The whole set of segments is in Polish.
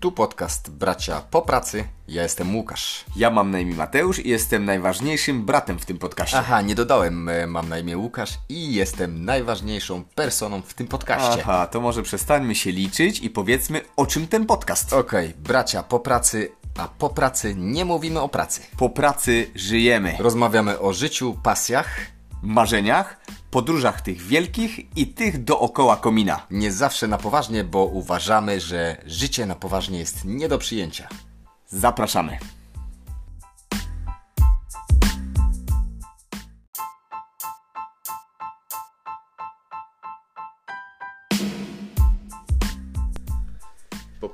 Tu podcast Bracia po pracy. Ja jestem Łukasz. Ja mam na imię Mateusz i jestem najważniejszym bratem w tym podcaście. Aha, nie dodałem. e, Mam na imię Łukasz i jestem najważniejszą personą w tym podcaście. Aha, to może przestańmy się liczyć i powiedzmy o czym ten podcast. Okej, bracia po pracy, a po pracy nie mówimy o pracy. Po pracy żyjemy. Rozmawiamy o życiu, pasjach. Marzeniach, podróżach tych wielkich i tych dookoła komina. Nie zawsze na poważnie, bo uważamy, że życie na poważnie jest nie do przyjęcia. Zapraszamy.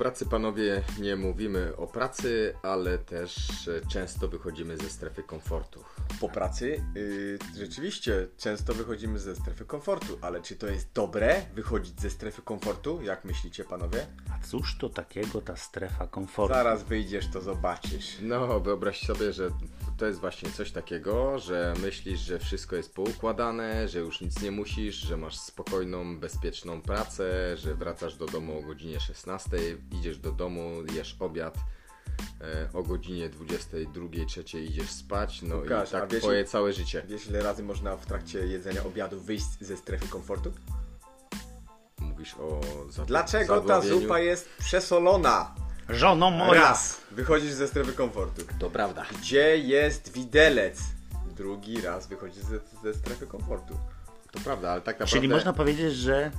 Pracy, panowie, nie mówimy o pracy, ale też e, często wychodzimy ze strefy komfortu. po pracy yy, rzeczywiście często wychodzimy ze strefy komfortu, ale czy to jest dobre wychodzić ze strefy komfortu? Jak myślicie panowie? A cóż to takiego ta strefa komfortu? Zaraz wyjdziesz, to zobaczysz. No, wyobraź sobie, że to jest właśnie coś takiego, że myślisz, że wszystko jest poukładane, że już nic nie musisz, że masz spokojną, bezpieczną pracę, że wracasz do domu o godzinie 16, idziesz do domu, jesz obiad. e, O godzinie 22, 3 idziesz spać, no Łukasz, i tak wiesz- twoje całe życie. Wiesz ile razy można w trakcie jedzenia obiadu wyjść ze strefy komfortu? Mówisz o zadł- Dlaczego ta zupa jest przesolona? Żono moja! Raz, wychodzisz ze strefy komfortu. To prawda. Gdzie jest widelec? Drugi raz wychodzisz ze, ze strefy komfortu. To prawda, ale tak naprawdę... Czyli można powiedzieć, że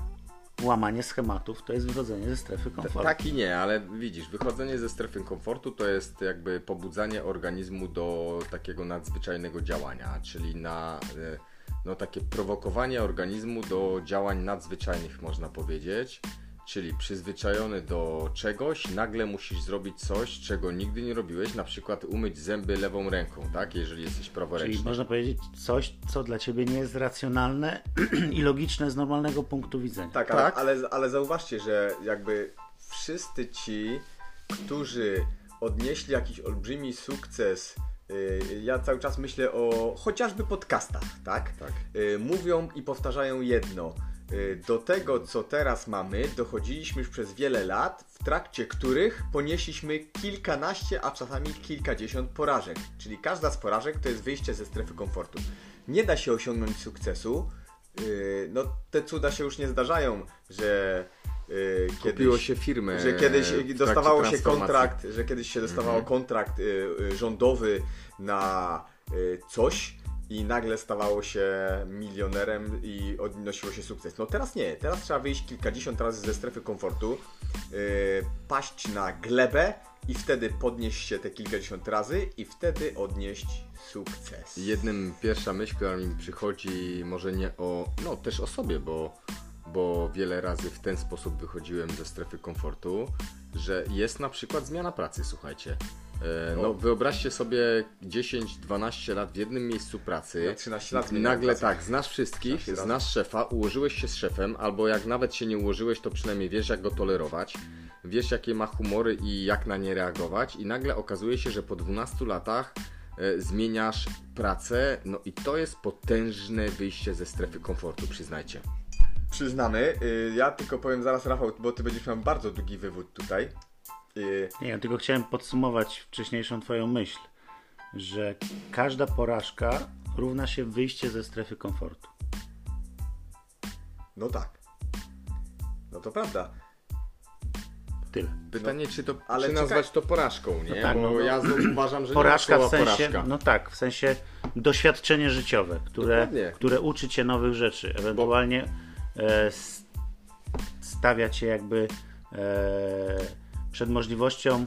łamanie schematów to jest wychodzenie ze strefy komfortu. Tak i nie, ale widzisz, wychodzenie ze strefy komfortu to jest jakby pobudzanie organizmu do takiego nadzwyczajnego działania, czyli na e, no, takie prowokowanie organizmu do działań nadzwyczajnych, można powiedzieć. Czyli przyzwyczajony do czegoś, nagle musisz zrobić coś, czego nigdy nie robiłeś, na przykład umyć zęby lewą ręką, tak? Jeżeli jesteś praworęczny. Czyli można powiedzieć coś, co dla ciebie nie jest racjonalne i logiczne z normalnego punktu widzenia. Tak, Tak. Ale, ale, ale zauważcie, że jakby wszyscy ci, którzy odnieśli jakiś olbrzymi sukces, yy, ja cały czas myślę o chociażby podcastach, tak? Tak. Yy, mówią i powtarzają jedno. Yy, Do tego, co teraz mamy, dochodziliśmy już przez wiele lat, w trakcie których ponieśliśmy kilkanaście, a czasami kilkadziesiąt porażek. Czyli każda z porażek to jest wyjście ze strefy komfortu. Nie da się osiągnąć sukcesu, Yy, no te cuda się już nie zdarzają, że Kupiło kiedyś, się firmę że kiedyś dostawało się kontrakt, że kiedyś się dostawało kontrakt yy, yy, rządowy na coś i nagle stawało się milionerem i odnosiło się sukces. No teraz nie, teraz trzeba wyjść kilkadziesiąt razy ze strefy komfortu, yy, paść na glebę i wtedy podnieść się te kilkadziesiąt razy i wtedy odnieść sukces. Jednym pierwsza myśl, która mi przychodzi, może nie o, no też o sobie, bo, bo wiele razy w ten sposób wychodziłem ze strefy komfortu, że jest na przykład zmiana pracy, słuchajcie. E, no wyobraźcie sobie 10-12 lat w jednym miejscu pracy. Ja 13 lat Nagle tak, znasz wszystkich, 13 razy. znasz szefa, ułożyłeś się z szefem, albo jak nawet się nie ułożyłeś, to przynajmniej wiesz jak go tolerować. Wiesz jakie ma humory i jak na nie reagować i nagle okazuje się, że po 12 latach e, zmieniasz pracę, no i to jest potężne wyjście ze strefy komfortu, przyznajcie. Przyznamy. Y, Ja tylko powiem zaraz, Rafał, bo ty będziesz miał bardzo długi wywód tutaj. Y, Nie, ja tylko chciałem podsumować wcześniejszą twoją myśl, że każda porażka równa się wyjście ze strefy komfortu. No tak. No to prawda. Tyle. Pytanie, czy to ale ale czy czekaj- nazwać to porażką, nie? No tak, Bo no, no. ja uważam, że Porażka nie ma w sensie, porażka. no tak, w sensie doświadczenie życiowe, które, Dokładnie. które uczy cię nowych rzeczy, ewentualnie e, s- stawia cię jakby e, przed możliwością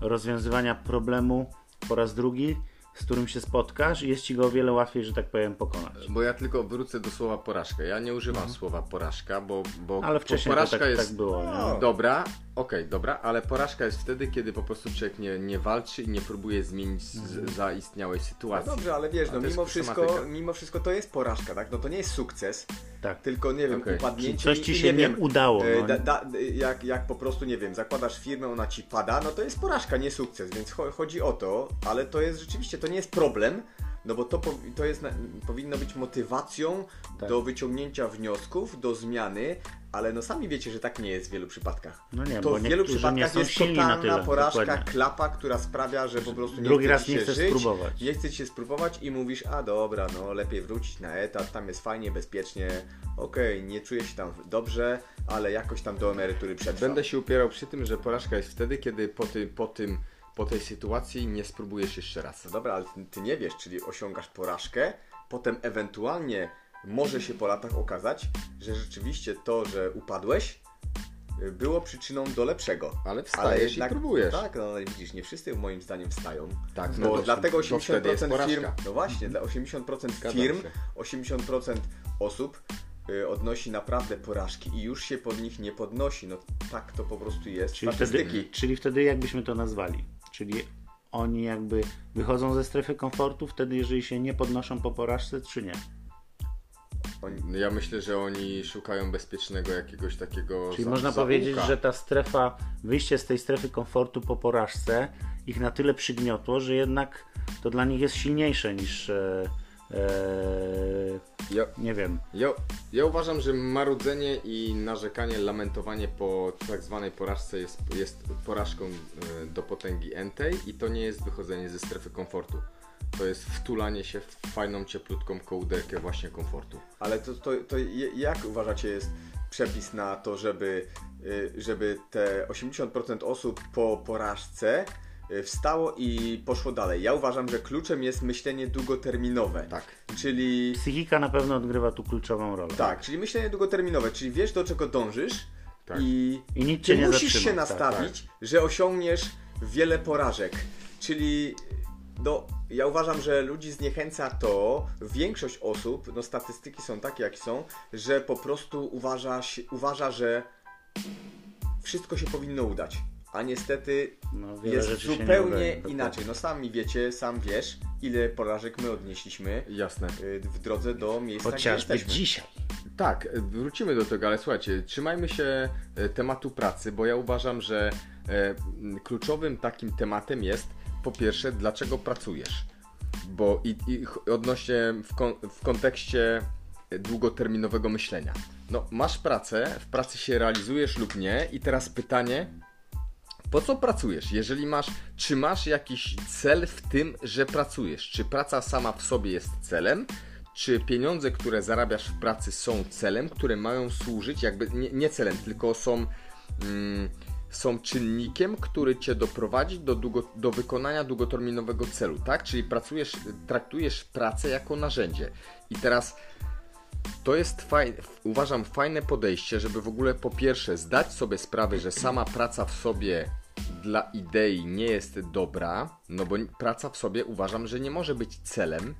rozwiązywania problemu po raz drugi, z którym się spotkasz i jest ci go o wiele łatwiej, że tak powiem, pokonać. Bo ja tylko wrócę do słowa porażka. Ja nie używam słowa porażka, bo, bo Mhm. Ale bo wcześniej to porażka tak, jest tak było. Nie? No. dobra, okej, dobra, ale porażka jest wtedy, kiedy po prostu człowiek nie, nie walczy i nie próbuje zmienić z, Mhm. zaistniałej No sytuacji. dobrze, ale wiesz, no mimo wszystko, mimo wszystko to jest porażka, tak? No to nie jest sukces, Tak. tylko nie wiem, Okej. upadnięcie. Czyli coś ci i się nie wiem, udało, e, no. Da, da, jak, jak po prostu, nie wiem, zakładasz firmę, ona ci pada, no to jest porażka, nie sukces, więc cho- chodzi o to, ale to jest rzeczywiście, to nie jest problem, no bo to, to jest, powinno być motywacją Tak. do wyciągnięcia wniosków, do zmiany, ale no sami wiecie, że tak nie jest w wielu przypadkach. No nie, to bo w wielu przypadkach nie są jest totalna tyle, porażka, dokładnie. klapa, która sprawia, że po prostu nie Drugi raz nie się chcesz żyć, spróbować. Nie chce ci się spróbować i mówisz, a dobra, no lepiej wrócić na etat, tam jest fajnie, bezpiecznie, okej, nie czuję się tam dobrze, ale jakoś tam do emerytury przetrwam. Będę się upierał przy tym, że porażka jest wtedy, kiedy po, ty, po tym, po tej sytuacji nie spróbujesz jeszcze raz. No dobra, ale ty, ty nie wiesz, czyli osiągasz porażkę, potem ewentualnie może się po latach okazać, że rzeczywiście to, że upadłeś, y, było przyczyną do lepszego. Ale wstajesz i próbujesz. Tak, no ale widzisz, nie wszyscy moim zdaniem wstają. Tak, bo no to- dlatego to wtedy jest 80% porażka. firm, no właśnie, dla 80% Zgadzam firm, się. 80% osób y, odnosi naprawdę porażki i już się pod nich nie podnosi. No tak to po prostu jest. Czyli Statystyki. wtedy, czyli wtedy jakbyśmy to nazwali? Czyli oni jakby wychodzą ze strefy komfortu wtedy, jeżeli się nie podnoszą po porażce, czy nie? Ja myślę, że oni szukają bezpiecznego jakiegoś takiego. Czyli za- można powiedzieć, że ta strefa, wyjście z tej strefy komfortu po porażce ich na tyle przygniotło, że jednak to dla nich jest silniejsze niż e, e, Ja, nie wiem. ja, ja uważam, że marudzenie i narzekanie, lamentowanie po tak zwanej porażce jest, jest porażką e, do potęgi entej i to nie jest wychodzenie ze strefy komfortu. To jest wtulanie się w fajną, cieplutką kołderkę właśnie komfortu. Ale to, to, to jak uważacie jest przepis na to, żeby, y, żeby te 80% osób po porażce wstało i poszło dalej? Ja uważam, że kluczem jest myślenie długoterminowe. Tak. Czyli Psychika na pewno odgrywa tu kluczową rolę. tak, czyli myślenie długoterminowe, czyli wiesz do czego dążysz Tak. i, I nic cię nie musisz zatrzyma. się Tak, nastawić, że osiągniesz wiele porażek. Czyli no, ja uważam, że ludzi zniechęca to, większość osób, no statystyki są takie jak są, że po prostu uważa, uważa że wszystko się powinno udać. A niestety No, jest zupełnie inaczej. No sami wiecie, sam wiesz, ile porażek my odnieśliśmy Jasne. y, w drodze do miejsca, Chociażby gdzie jesteśmy. dzisiaj. Tak, e, wrócimy do tego, ale słuchajcie, trzymajmy się e, tematu pracy, bo ja uważam, że kluczowym takim tematem jest po pierwsze, dlaczego pracujesz. Bo i, i odnośnie w, kon, w kontekście długoterminowego myślenia. No, masz pracę, w pracy się realizujesz lub nie, i teraz pytanie, po co pracujesz? Jeżeli masz, czy masz jakiś cel w tym, że pracujesz? Czy praca sama w sobie jest celem? Czy pieniądze, które zarabiasz w pracy są celem, które mają służyć, jakby nie, nie celem, tylko są, mm, są czynnikiem, który cię doprowadzi do, długo, do wykonania długoterminowego celu, tak? Czyli pracujesz, traktujesz pracę jako narzędzie. I teraz to jest faj, uważam fajne podejście, żeby w ogóle po pierwsze zdać sobie sprawę, że sama praca w sobie dla idei nie jest dobra, no bo praca w sobie uważam, że nie może być celem.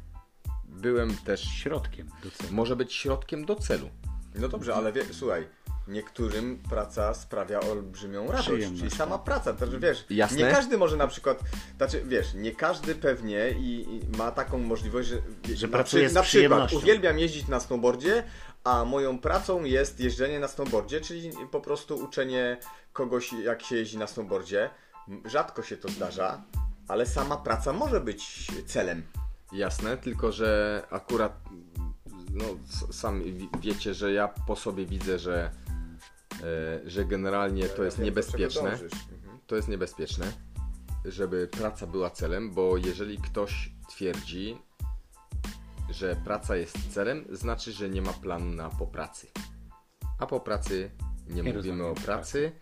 Byłem też, Środkiem do celu. może być środkiem do celu. No dobrze, ale wie, słuchaj, niektórym praca sprawia olbrzymią radość, Przyjemność, czyli sama praca, to że wiesz, Jasne. nie każdy może na przykład, znaczy wiesz, nie każdy pewnie i, i ma taką możliwość, że, Że na, pracuje z na przykład uwielbiam jeździć na snowboardzie, a moją pracą jest jeżdżenie na snowboardzie, czyli po prostu uczenie kogoś jak się jeździ na snowboardzie. Rzadko się to zdarza, ale sama praca może być celem. Jasne, tylko że akurat no, sami wi- wiecie, że ja po sobie widzę, że, że generalnie to jest niebezpieczne. Mhm. To jest niebezpieczne, żeby praca była celem, bo jeżeli ktoś twierdzi, że praca jest celem, znaczy, że nie ma planu na po pracy. A po pracy nie, Nie mówimy o pracy.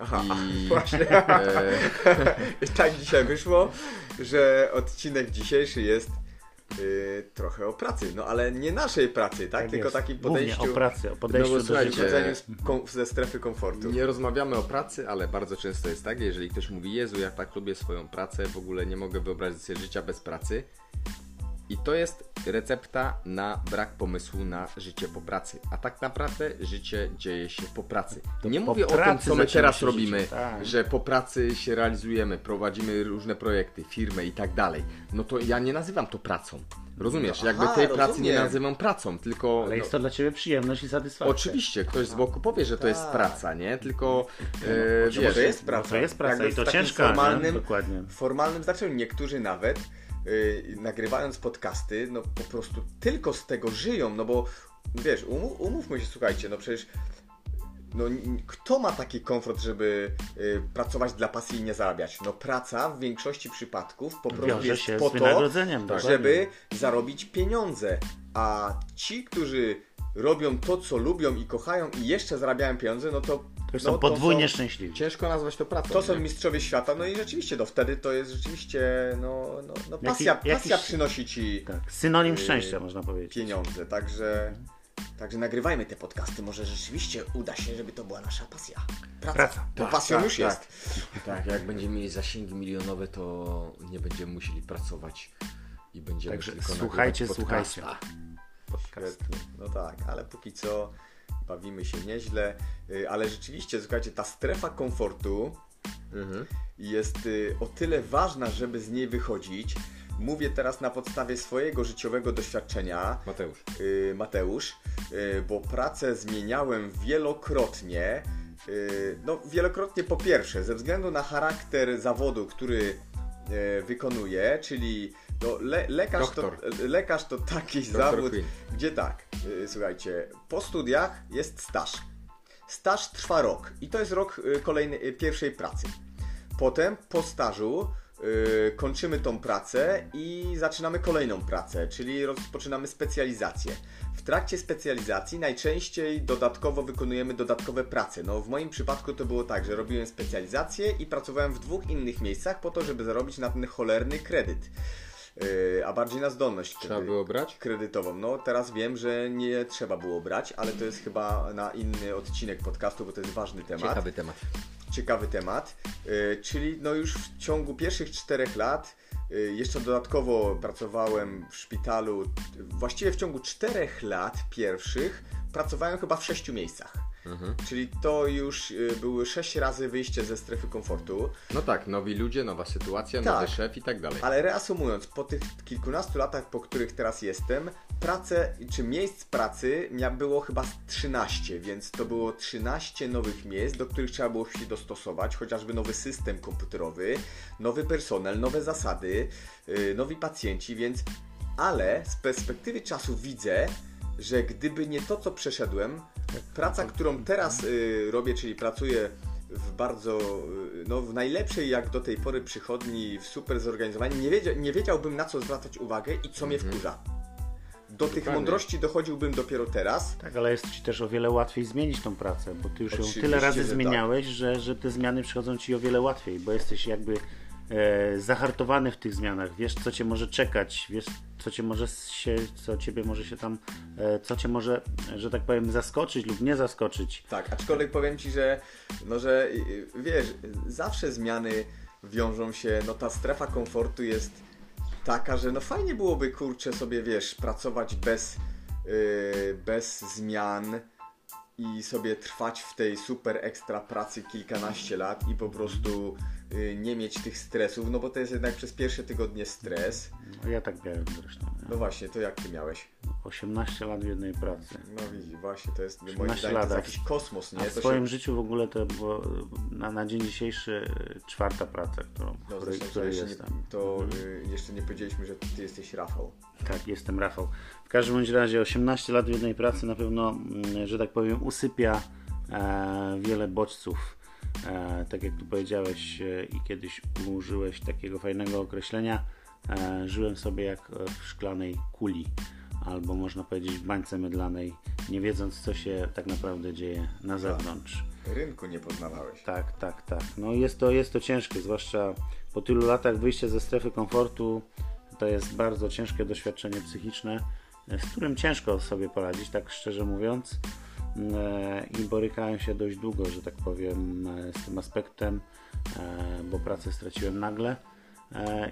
Aha, I, właśnie. e, I tak dzisiaj wyszło, że odcinek dzisiejszy jest y, trochę o pracy. No ale nie naszej pracy, tak? Tak Tylko jest. takim Głównie podejściu. o pracy, o podejściu No do życia. wychodzeniu z, kom, ze strefy komfortu. Nie rozmawiamy o pracy, ale bardzo często jest tak, jeżeli ktoś mówi, Jezu, ja tak lubię swoją pracę, w ogóle nie mogę wyobrazić sobie życia bez pracy. I to jest recepta na brak pomysłu na życie po pracy. A tak naprawdę życie dzieje się po pracy. Nie po mówię o tym, pracy co my teraz robimy, życie, tak. że po pracy się realizujemy, prowadzimy różne projekty, firmę i tak dalej. No to ja nie nazywam to pracą. Rozumiesz? No, Jakby aha, tej pracy nie rozumiem. nazywam pracą, tylko... Ale no, jest to dla Ciebie przyjemność i satysfakcja. Oczywiście, ktoś z boku powie, że to jest Tak. praca, nie? Tylko e, Może wiesz, to jest No praca. to jest praca Jakby i to ciężka, nie? formalnym, Dokładnie. w formalnym znaczeniu. Niektórzy nawet y, nagrywając podcasty, no po prostu tylko z tego żyją, no bo wiesz, umów, umówmy się, słuchajcie, no przecież no, kto ma taki komfort, żeby y, pracować dla pasji i nie zarabiać? No praca w większości przypadków po prostu jest po z to, dokładnie. żeby zarobić pieniądze. A ci, którzy robią to, co lubią i kochają i jeszcze zarabiają pieniądze, no to... To są no, podwójnie są, szczęśliwi. Ciężko nazwać to pracą. to są nie? mistrzowie świata, no i rzeczywiście, no wtedy to jest rzeczywiście, no, no, no Jaki- pasja, pasja jakiś- przynosi ci Tak, synonim Yy, szczęścia można powiedzieć. pieniądze, także... Także nagrywajmy te podcasty, może rzeczywiście uda się, żeby to była nasza pasja. Praca. Praca. Bo Tak, pasją tak, już tak. jest. Tak, jak będziemy mieli zasięgi milionowe, to nie będziemy musieli pracować i będziemy Także tylko słuchajcie, nagrywać słuchajcie. Podcast. Świetnie. No tak, ale póki co bawimy się nieźle. Y, Ale rzeczywiście, słuchajcie, ta strefa komfortu Mhm. jest y, o tyle ważna, żeby z niej wychodzić. Mówię teraz na podstawie swojego życiowego doświadczenia, Mateusz. y, Mateusz, bo pracę zmieniałem wielokrotnie. No, wielokrotnie po pierwsze, ze względu na charakter zawodu, który wykonuję, czyli no, le, lekarz, to, lekarz to taki Doktor zawód, Queen. gdzie tak, y, słuchajcie, po studiach jest staż. Staż trwa rok i to jest rok y, kolejny, y, pierwszej pracy. Potem po stażu kończymy tą pracę i zaczynamy kolejną pracę, czyli rozpoczynamy specjalizację. W trakcie specjalizacji najczęściej dodatkowo wykonujemy dodatkowe prace. No w moim przypadku to było tak, że robiłem specjalizację i pracowałem w dwóch innych miejscach po to, żeby zarobić na ten cholerny kredyt. Y, a bardziej na zdolność Trzeba kredy- było brać? kredytową. No teraz wiem, że nie trzeba było brać, ale to jest chyba na inny odcinek podcastu, bo to jest ważny temat Ciekawy temat. ciekawy temat. Y, czyli no już w ciągu pierwszych czterech lat y, jeszcze dodatkowo pracowałem w szpitalu. Właściwie w ciągu czterech lat pierwszych pracowałem chyba w sześciu miejscach. Mhm. Czyli to już y, były sześć razy wyjście ze strefy komfortu. No tak, nowi ludzie, nowa sytuacja, Tak. nowy szef i tak dalej. Ale reasumując, po tych kilkunastu latach, po których teraz jestem, pracę, czy miejsc pracy było chyba z 13, więc to było 13 nowych miejsc, do których trzeba było się dostosować, chociażby nowy system komputerowy, nowy personel, nowe zasady, yy, nowi pacjenci, więc ale z perspektywy czasu widzę, że gdyby nie to, co przeszedłem, praca, którą teraz y, robię, czyli pracuję w bardzo, y, no w najlepszej jak do tej pory przychodni, w super zorganizowanej, nie, wiedzia, nie wiedziałbym na co zwracać uwagę i co mnie wkurza. Do tych Dokładnie. mądrości dochodziłbym dopiero teraz. Tak, ale jest Ci też o wiele łatwiej zmienić tą pracę, bo Ty już ją Oczywiście, tyle razy że tak. zmieniałeś, że, że te zmiany przychodzą Ci o wiele łatwiej, bo jesteś jakby e, zahartowany w tych zmianach, wiesz co Cię może czekać, wiesz co Cię może się, co Ciebie może się tam, e, co Cię może, że tak powiem, zaskoczyć lub nie zaskoczyć. Tak, aczkolwiek powiem Ci, że no, że y, wiesz, zawsze zmiany wiążą się, no ta strefa komfortu jest taka, że no fajnie byłoby, kurczę, sobie, wiesz, pracować bez, yy, bez zmian i sobie trwać w tej super ekstra pracy kilkanaście lat i po prostu nie mieć tych stresów, no bo to jest jednak przez pierwsze tygodnie stres. No, ja tak miałem zresztą. nie? No właśnie, to jak Ty miałeś? 18 lat w jednej pracy. No widzisz, właśnie, to jest moim 18 zdaniem to jest lat. jakiś kosmos, nie? A w To swoim życiu w ogóle to było na, na dzień dzisiejszy e, czwarta praca, którą, No, której, zresztą to, której jeszcze nie, jestem. to y, jeszcze nie powiedzieliśmy, że ty jesteś Rafał. Tak, jestem Rafał. W każdym bądź razie 18 lat w jednej pracy na pewno, mm, że tak powiem, usypia e, wiele bodźców. E, tak jak tu powiedziałeś e, i kiedyś użyłeś takiego fajnego określenia, e, żyłem sobie jak w szklanej kuli, albo można powiedzieć w bańce mydlanej, nie wiedząc co się tak naprawdę dzieje na zewnątrz. Rynku nie poznawałeś. Tak, tak, tak. No jest to, jest to ciężkie, zwłaszcza po tylu latach wyjścia ze strefy komfortu. To jest bardzo ciężkie doświadczenie psychiczne, z którym ciężko sobie poradzić, tak szczerze mówiąc. E, I borykałem się dość długo, że tak powiem, e, z tym aspektem, e, bo pracę straciłem nagle.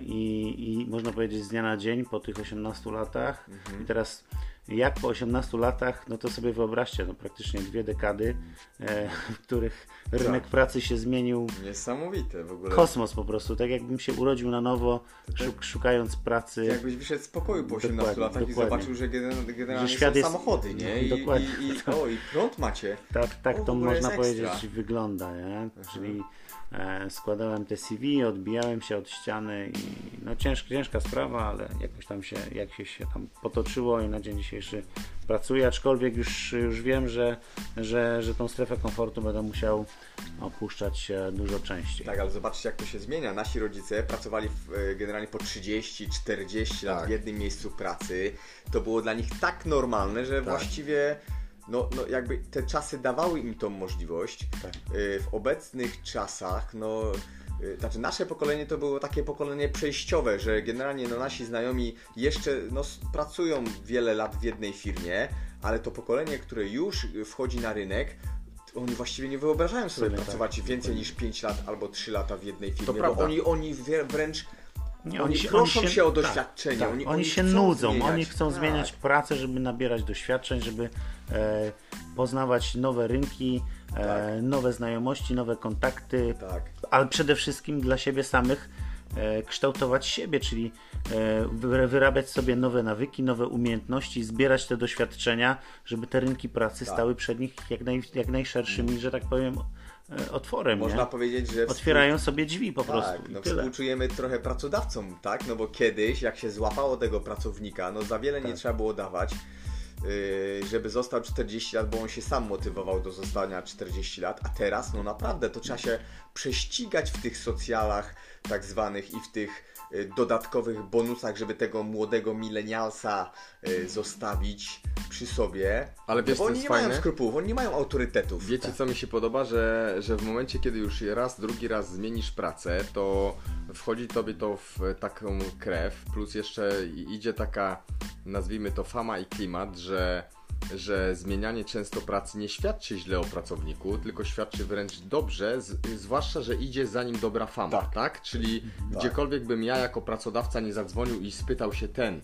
I, I można powiedzieć z dnia na dzień po tych 18 latach. I teraz jak po 18 latach, no to sobie wyobraźcie, no praktycznie dwie dekady, e, w których rynek Tak. pracy się zmienił Niesamowite w ogóle. kosmos po prostu, tak jakbym się urodził na nowo, szuk, szukając pracy. Jakbyś wyszedł z pokoju po 18 Dokładnie, latach i dokładnie. zobaczył, że gener- generalnie Że świat są jest- samochody, nie? I, Dokładnie. i, i, o, i prąd macie. Tak, tak O, to można powiedzieć wygląda, nie? Czyli e, składałem te CV, odbijałem się od ściany i no ciężka, ciężka sprawa, ale jakoś tam się, jak się, się tam potoczyło i na dzień dzisiejszy dzisiejszy pracuje, aczkolwiek już, już wiem, że, że, że tą strefę komfortu będę musiał opuszczać e, dużo częściej. Tak, ale zobaczcie jak to się zmienia. Nasi rodzice pracowali w, e, generalnie po 30-40 lat Tak. w jednym miejscu pracy. To było dla nich tak normalne, że właściwie no, no jakby te czasy dawały im tą możliwość. Tak. Y, W obecnych czasach, no y, znaczy nasze pokolenie to było takie pokolenie przejściowe, że generalnie no, nasi znajomi jeszcze no, pracują wiele lat w jednej firmie, ale to pokolenie, które już wchodzi na rynek, oni właściwie nie wyobrażają sobie tak, pracować więcej niż 5 lat albo 3 lata w jednej firmie, bo prawda. oni, oni wrę- wręcz Nie, oni proszą się o tak, doświadczenie, tak, oni- oni, się nudzą, zmieniać. oni chcą Tak. zmieniać pracę, żeby nabierać doświadczeń, żeby e, poznawać nowe rynki, e, nowe znajomości, nowe kontakty, Tak. ale przede wszystkim dla siebie samych e, kształtować siebie, czyli e, wy- wyrabiać sobie nowe nawyki, nowe umiejętności, zbierać te doświadczenia, żeby te rynki pracy Tak. stały przed nich jak, naj, jak najszerszymi, że tak powiem, otworem. Można nie? powiedzieć, że Otwierają sobie drzwi po prostu. Tak, no tyle. współczujemy trochę pracodawcom, tak? No bo kiedyś, jak się złapało tego pracownika, no za wiele Tak. nie trzeba było dawać, żeby został 40 lat, bo on się sam motywował do zostania 40 lat, a teraz, no naprawdę, to trzeba się prześcigać w tych socjalach tak zwanych i w tych yy, dodatkowych bonusach, żeby tego młodego milenialsa yy, zostawić przy sobie. Ale wiesz, no, bo oni nie mają fajne? skrupułów, oni nie mają autorytetów. Wiecie, co mi się podoba, że, że w momencie, kiedy już raz, drugi raz zmienisz pracę, to wchodzi tobie to w taką krew, plus jeszcze idzie taka, nazwijmy to fama i klimat, że, że zmienianie często pracy nie świadczy źle o pracowniku, tylko świadczy wręcz dobrze, z, zwłaszcza, że idzie za nim dobra fama, tak? Tak. Czyli gdziekolwiek bym ja jako pracodawca nie zadzwonił i spytał się ten,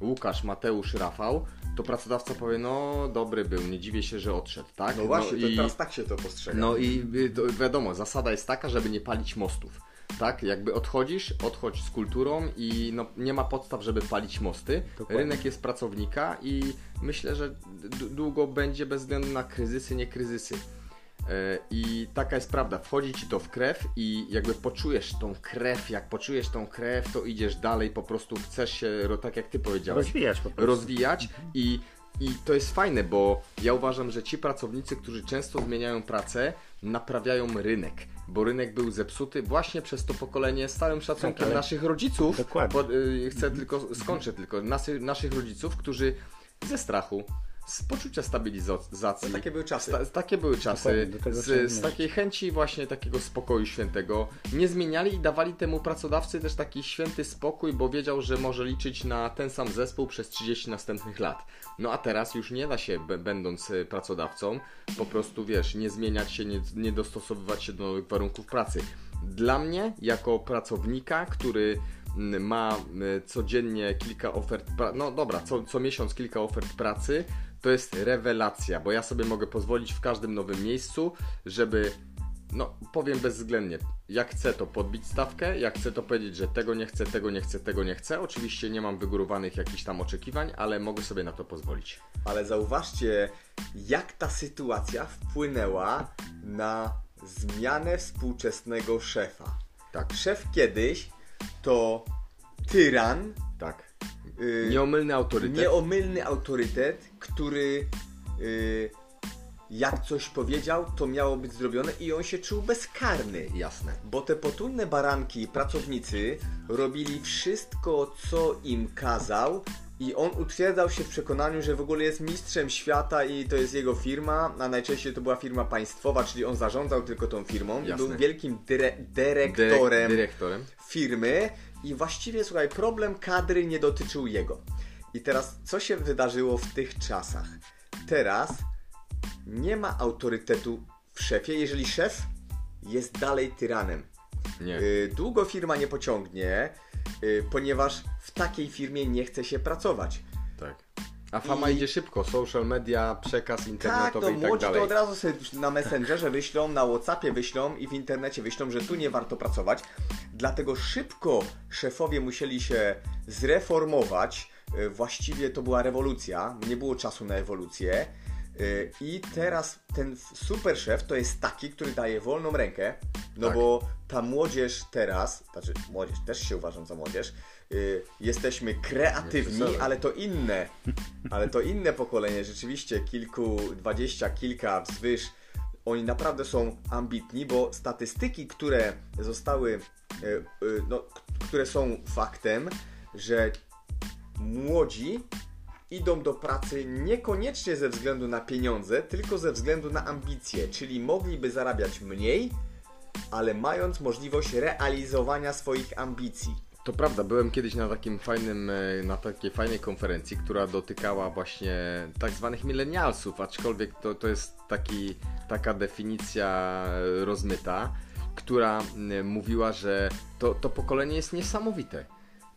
Łukasz, Mateusz, Rafał, to pracodawca powie, no dobry był, nie dziwię się, że odszedł, tak? No właśnie, to i- teraz tak się to postrzega. no i y, to wiadomo, zasada jest taka, żeby nie palić mostów. Tak, jakby odchodzisz, odchodź z kulturą i no, nie ma podstaw, żeby palić mosty. Dokładnie. Rynek jest pracownika i myślę, że długo będzie bez względu na kryzysy, nie kryzysy. E, I taka jest prawda, wchodzi ci to w krew i jakby poczujesz tą krew, jak poczujesz tą krew, to idziesz dalej, po prostu chcesz się, tak jak ty powiedziałeś, Rozwijać po prostu. rozwijać i, i to jest fajne, bo ja uważam, że ci pracownicy, którzy często zmieniają pracę, naprawiają rynek, bo rynek był zepsuty właśnie przez to pokolenie z całym szacunkiem Tak, ale- naszych rodziców. Dokładnie. Bo, y, chcę tylko, skończę tylko, nasy, naszych rodziców, którzy ze strachu, z poczucia stabilizacji. No, takie były czasy. Sta, takie były czasy. Z, z takiej chęci właśnie takiego spokoju świętego nie zmieniali i dawali temu pracodawcy też taki święty spokój, bo wiedział, że może liczyć na ten sam zespół przez 30 następnych lat. No a teraz już nie da się, będąc e, pracodawcą, po prostu wiesz, nie zmieniać się, nie, nie dostosowywać się do nowych warunków pracy. Dla mnie, jako pracownika, który ma codziennie kilka ofert, no dobra, co, co miesiąc kilka ofert pracy, to jest rewelacja, bo ja sobie mogę pozwolić w każdym nowym miejscu, żeby, no powiem bezwzględnie, jak chcę to podbić stawkę, jak chcę to powiedzieć, że tego nie chcę, tego nie chcę, tego nie chcę. Oczywiście nie mam wygórowanych jakichś tam oczekiwań, ale mogę sobie na to pozwolić. Ale zauważcie, jak ta sytuacja wpłynęła na zmianę współczesnego szefa. Tak, Szef kiedyś to tyran, tak. yy, Nieomylny autorytet. nieomylny autorytet, który yy, jak coś powiedział, to miało być zrobione i on się czuł bezkarny. Jasne. Bo te potulne baranki, pracownicy, robili wszystko, co im kazał, i on utwierdzał się w przekonaniu, że w ogóle jest mistrzem świata i to jest jego firma, a najczęściej to była firma państwowa, czyli on zarządzał tylko tą firmą i był wielkim dyre Dyrek- dyrektorem dyrektorem. firmy i właściwie, słuchaj, problem kadry nie dotyczył jego. I teraz, co się wydarzyło w tych czasach? Teraz nie ma autorytetu w szefie, jeżeli szef jest dalej tyranem. Nie. Y, Długo firma nie pociągnie, ponieważ w takiej firmie nie chce się pracować. Tak. A fama I- idzie szybko. Social media, przekaz Tak, internetowy to i tak młodzi dalej. to od razu sobie na Messengerze wyślą, na Whatsappie wyślą i w internecie wyślą, że tu nie warto pracować. Dlatego szybko szefowie musieli się zreformować. Y, Właściwie to była rewolucja, nie było czasu na ewolucję. Y, I teraz ten super szef to jest taki, który daje wolną rękę, no Tak. bo ta młodzież teraz, znaczy młodzież też się uważam za młodzież, y, jesteśmy kreatywni, ale to inne, ale to inne pokolenie, rzeczywiście kilku, dwadzieścia, kilka wzwyż, oni naprawdę są ambitni, bo statystyki, które zostały, y, y, no, które są faktem, że młodzi idą do pracy niekoniecznie ze względu na pieniądze, tylko ze względu na ambicje, czyli mogliby zarabiać mniej, ale mając możliwość realizowania swoich ambicji. To prawda, byłem kiedyś na takim fajnym, e, na takiej fajnej konferencji, która dotykała właśnie tak zwanych milenialsów, aczkolwiek to, to jest taki, taka definicja e, rozmyta, która mówiła, że to, to pokolenie jest niesamowite.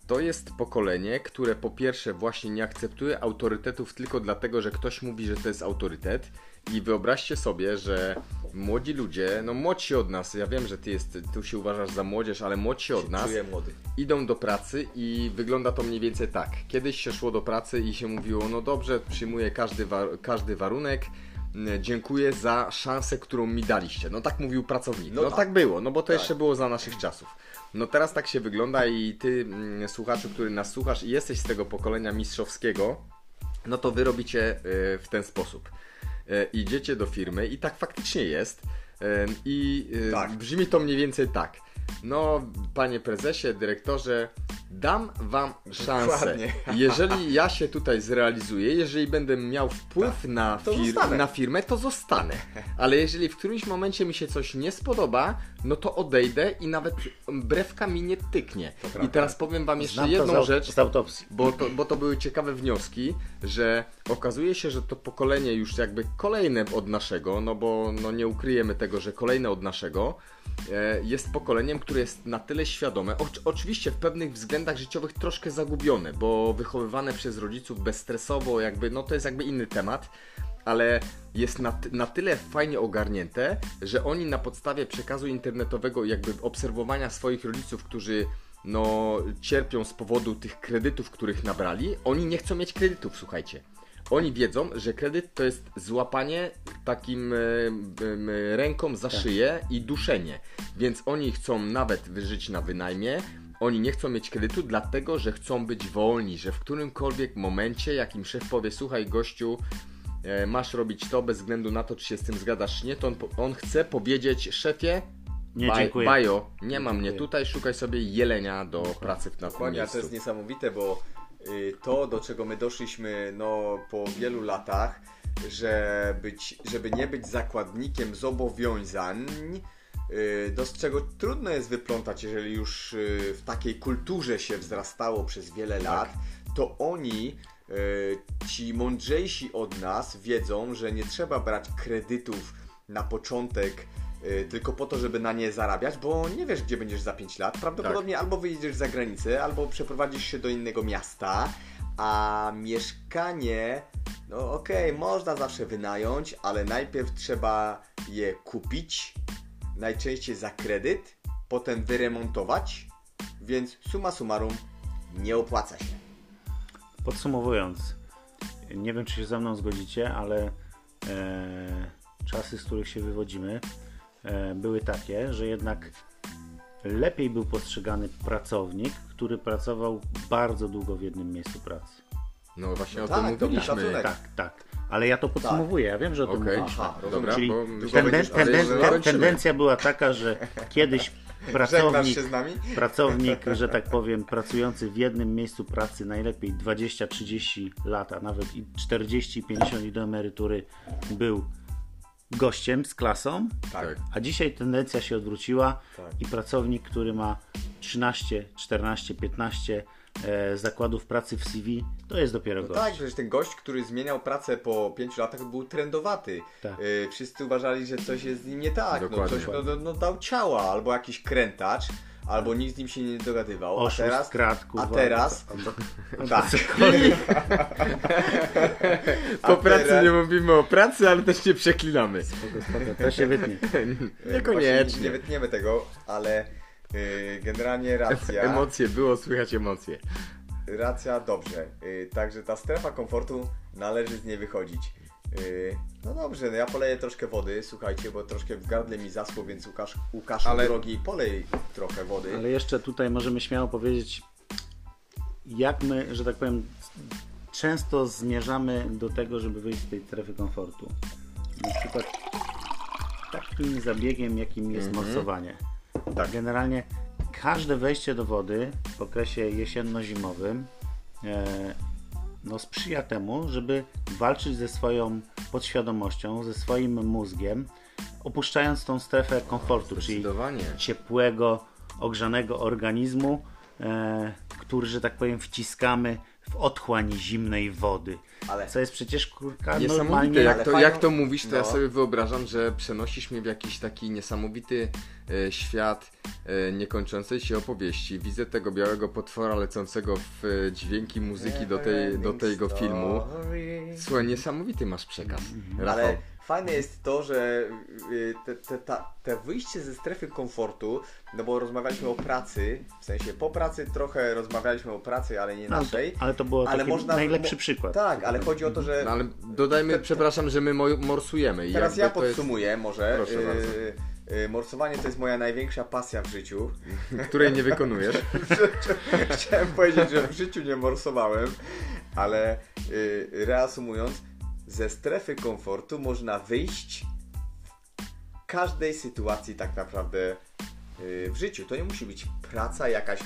To jest pokolenie, które po pierwsze właśnie nie akceptuje autorytetów tylko dlatego, że ktoś mówi, że to jest autorytet. I wyobraźcie sobie, że młodzi ludzie, no młodsi od nas, ja wiem, że ty, jest, tu się uważasz za młodzież, ale młodsi od nas, Czuję młody. idą do pracy i wygląda to mniej więcej tak. Kiedyś się szło do pracy i się mówiło, no dobrze, przyjmuję każdy, wa- każdy warunek, dziękuję za szansę, którą mi daliście. No tak mówił pracownik. No, No tak. tak. było, no bo to Tak. jeszcze było za naszych czasów. No teraz tak się wygląda i ty, mm, słuchaczu, który nas słuchasz i jesteś z tego pokolenia mistrzowskiego, no to wy robicie y, w ten sposób. Y, Idziecie do firmy i tak faktycznie jest. Y, I Tak. brzmi to mniej więcej tak. No, panie prezesie, dyrektorze, dam wam szansę. Dokładnie. Jeżeli ja się tutaj zrealizuję, jeżeli będę miał wpływ na, Tak. to fir- na firmę, to zostanę. Ale jeżeli w którymś momencie mi się coś nie spodoba, no to odejdę i nawet brewka mi nie tyknie. I teraz powiem wam jeszcze Znam jedną rzecz. Bo to, bo to były ciekawe wnioski, że okazuje się, że to pokolenie już jakby kolejne od naszego, no bo no nie ukryjemy tego, że kolejne od naszego, e, jest pokoleniem, które jest na tyle świadome, oczy- oczywiście w pewnych względach życiowych troszkę zagubione, bo wychowywane przez rodziców bezstresowo, jakby, no to jest jakby inny temat, ale jest na, na tyle fajnie ogarnięte, że oni na podstawie przekazu internetowego, jakby obserwowania swoich rodziców, którzy no, cierpią z powodu tych kredytów, których nabrali, oni nie chcą mieć kredytów, słuchajcie. Oni wiedzą, że kredyt to jest złapanie takim e, ręką za szyję i duszenie. Więc oni chcą nawet wyżyć na wynajmie, oni nie chcą mieć kredytu, dlatego że chcą być wolni, że w którymkolwiek momencie, jakim szef powie, słuchaj gościu, e, masz robić to bez względu na to, czy się z tym zgadzasz, czy nie, to on, on chce powiedzieć, szefie, Nie, baj- dziękuję. bajo, nie ma mnie dziękuję. tutaj, szukaj sobie jelenia do pracy w na tym Dokładnie, a to miejscu. jest niesamowite, bo y, to, do czego my doszliśmy no, po wielu latach, że być, żeby nie być zakładnikiem zobowiązań, do z czego trudno jest wyplątać, jeżeli już y, w takiej kulturze się wzrastało przez wiele lat, to oni, y, ci mądrzejsi od nas, wiedzą, że nie trzeba brać kredytów na początek y, tylko po to, żeby na nie zarabiać, bo nie wiesz, gdzie będziesz za 5 lat. Prawdopodobnie albo wyjedziesz za granicę, albo przeprowadzisz się do innego miasta, a mieszkanie, no okej, można zawsze wynająć, ale najpierw trzeba je kupić, najczęściej za kredyt, potem wyremontować, więc summa summarum nie opłaca się. Podsumowując, nie wiem czy się ze mną zgodzicie, ale e, czasy, z których się wywodzimy, e, były takie, że jednak lepiej był postrzegany pracownik, który pracował bardzo długo w jednym miejscu pracy. No właśnie o tak, tym mówiliśmy. szacunek. Tak, tak. Ale ja to podsumowuję, ja wiem, że o tym mówiliśmy. Aha, dobra, Czyli tenden, tenden, ten, tendencja była taka, że kiedyś pracownik, się z nami? pracownik, że tak powiem, pracujący w jednym miejscu pracy najlepiej 20-30 lat, a nawet i 40-50 i do emerytury był gościem z klasą, Tak. a dzisiaj tendencja się odwróciła Tak. i pracownik, który ma 13, 14, 15 e, zakładów pracy w CV, to jest dopiero No gość. tak, przecież ten gość, który zmieniał pracę po 5 latach był trendowaty. Tak. Y, wszyscy uważali, że coś jest z nim nie tak. No, coś no, no, no, dał ciała, albo jakiś krętacz, albo nikt z nim się nie dogadywał. Oszust, a teraz, krat, a kurwa, teraz, tak. Po A pracy teraz- nie mówimy o pracy, ale też nie przeklinamy. Spoko, spoko, to się wytnie. Niekoniecznie. Właśnie Nie wytniemy tego, ale y, generalnie racja. Emocje, było słychać emocje. Racja, dobrze. Y, także ta strefa komfortu należy z niej wychodzić. Y, no dobrze, no ja poleję troszkę wody, słuchajcie, bo troszkę w gardle mi zaschło, więc Łukasz, Łukasz Ale- drogi, polej trochę wody. Ale jeszcze tutaj możemy śmiało powiedzieć, jak my, że tak powiem, często zmierzamy do tego, żeby wyjść z tej strefy komfortu. Na przykład takim zabiegiem, jakim jest morsowanie. Tak. Generalnie każde wejście do wody w okresie jesienno-zimowym e, no, sprzyja temu, żeby walczyć ze swoją podświadomością, ze swoim mózgiem, opuszczając tą strefę komfortu, czyli ciepłego, ogrzanego organizmu, e, który, że tak powiem, wciskamy w otchłań zimnej wody. Ale- Co jest przecież kurka normalnie... jak ale to, jak to mówisz, to ja no. sobie wyobrażam, że przenosisz mnie w jakiś taki niesamowity e, świat e, niekończącej się opowieści. Widzę tego białego potwora lecącego w e, dźwięki muzyki do, tej, do tego filmu. Słuchaj, niesamowity masz przekaz, Rafał. Ale fajne jest to, że y, te, te, ta, te wyjście ze strefy komfortu, no bo rozmawialiśmy o pracy, w sensie po pracy trochę rozmawialiśmy o pracy, ale nie naszej. ale to było taki najlepszy mo- przykład. Tak, ale chodzi o to, że No, ale dodajmy, Te- te- przepraszam, że my mo- morsujemy. i teraz ja to jest- podsumuję może. Proszę bardzo. Y, y, morsowanie to jest moja największa pasja w życiu. której nie wykonujesz. Chciałem powiedzieć, że w życiu nie morsowałem, ale y, reasumując, ze strefy komfortu można wyjść w każdej sytuacji tak naprawdę y, w życiu. To nie musi być praca, jakaś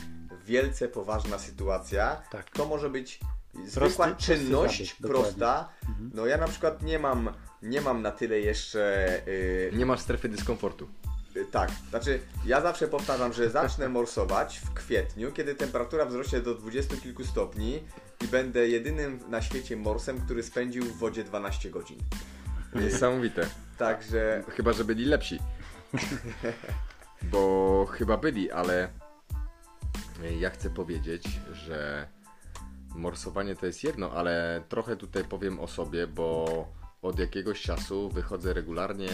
wielce poważna sytuacja. Tak. To może być zwykła prosty czynność, prosta. No ja na przykład nie mam, nie mam na tyle jeszcze y, Nie masz strefy dyskomfortu. Y, Tak, znaczy ja zawsze powtarzam, że zacznę morsować w kwietniu, kiedy temperatura wzrośnie do 20 kilku stopni i będę jedynym na świecie morsem, który spędził w wodzie 12 godzin. Niesamowite. Także Chyba, że byli lepsi. Bo chyba byli, ale ja chcę powiedzieć, że morsowanie to jest jedno, ale trochę tutaj powiem o sobie, bo od jakiegoś czasu wychodzę regularnie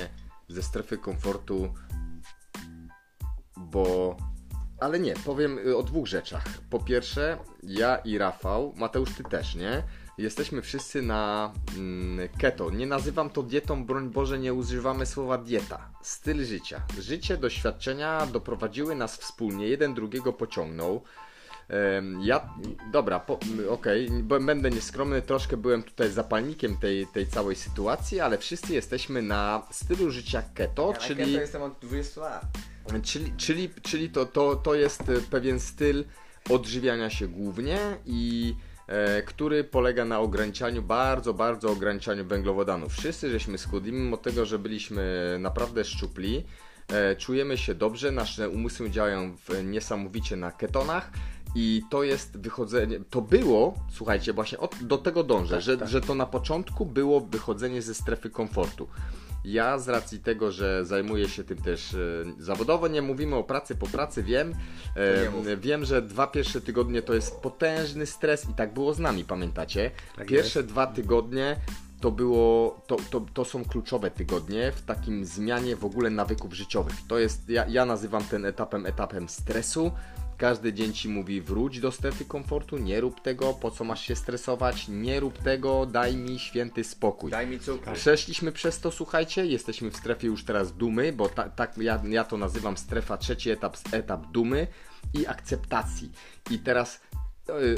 ze strefy komfortu, bo. Ale nie, powiem y, o dwóch rzeczach. Po pierwsze, ja i Rafał, Mateusz, ty też, nie? Jesteśmy wszyscy na mm, keto. Nie nazywam to dietą, broń Boże, nie używamy słowa dieta. Styl życia. Życie, doświadczenia doprowadziły nas wspólnie, jeden drugiego pociągnął. Ja, dobra, okej, bo będę nieskromny, troszkę byłem tutaj zapalnikiem tej, tej całej sytuacji, ale wszyscy jesteśmy na stylu życia keto, ja czyli... jestem od 20 lat. Czyli, czyli, czyli to, to, to jest e, pewien styl odżywiania się głównie i e, który polega na ograniczaniu, bardzo, bardzo ograniczaniu węglowodanów. Wszyscy żeśmy schudli, mimo tego, że byliśmy naprawdę szczupli, e, czujemy się dobrze, nasze umysły działają w, niesamowicie na ketonach i to jest wychodzenie, to było, słuchajcie, właśnie od, do tego dążę, że, że to na początku było wychodzenie ze strefy komfortu. Ja z racji tego, że zajmuję się tym też e, zawodowo, nie mówimy o pracy po pracy, wiem. E, wiem, że dwa pierwsze tygodnie to jest potężny stres i tak było z nami, pamiętacie? Tak Pierwsze dwa tygodnie to było, to, to, to są kluczowe tygodnie w takim zmianie w ogóle nawyków życiowych. To jest, ja, ja nazywam ten etapem etapem stresu. Każdy dzień ci mówi wróć do strefy komfortu, nie rób tego, po co masz się stresować, nie rób tego, daj mi święty spokój. Daj mi cukru. Przeszliśmy przez to, słuchajcie, jesteśmy w strefie już teraz dumy, bo ta, tak ja, ja to nazywam strefa, trzeci etap, etap dumy i akceptacji. I teraz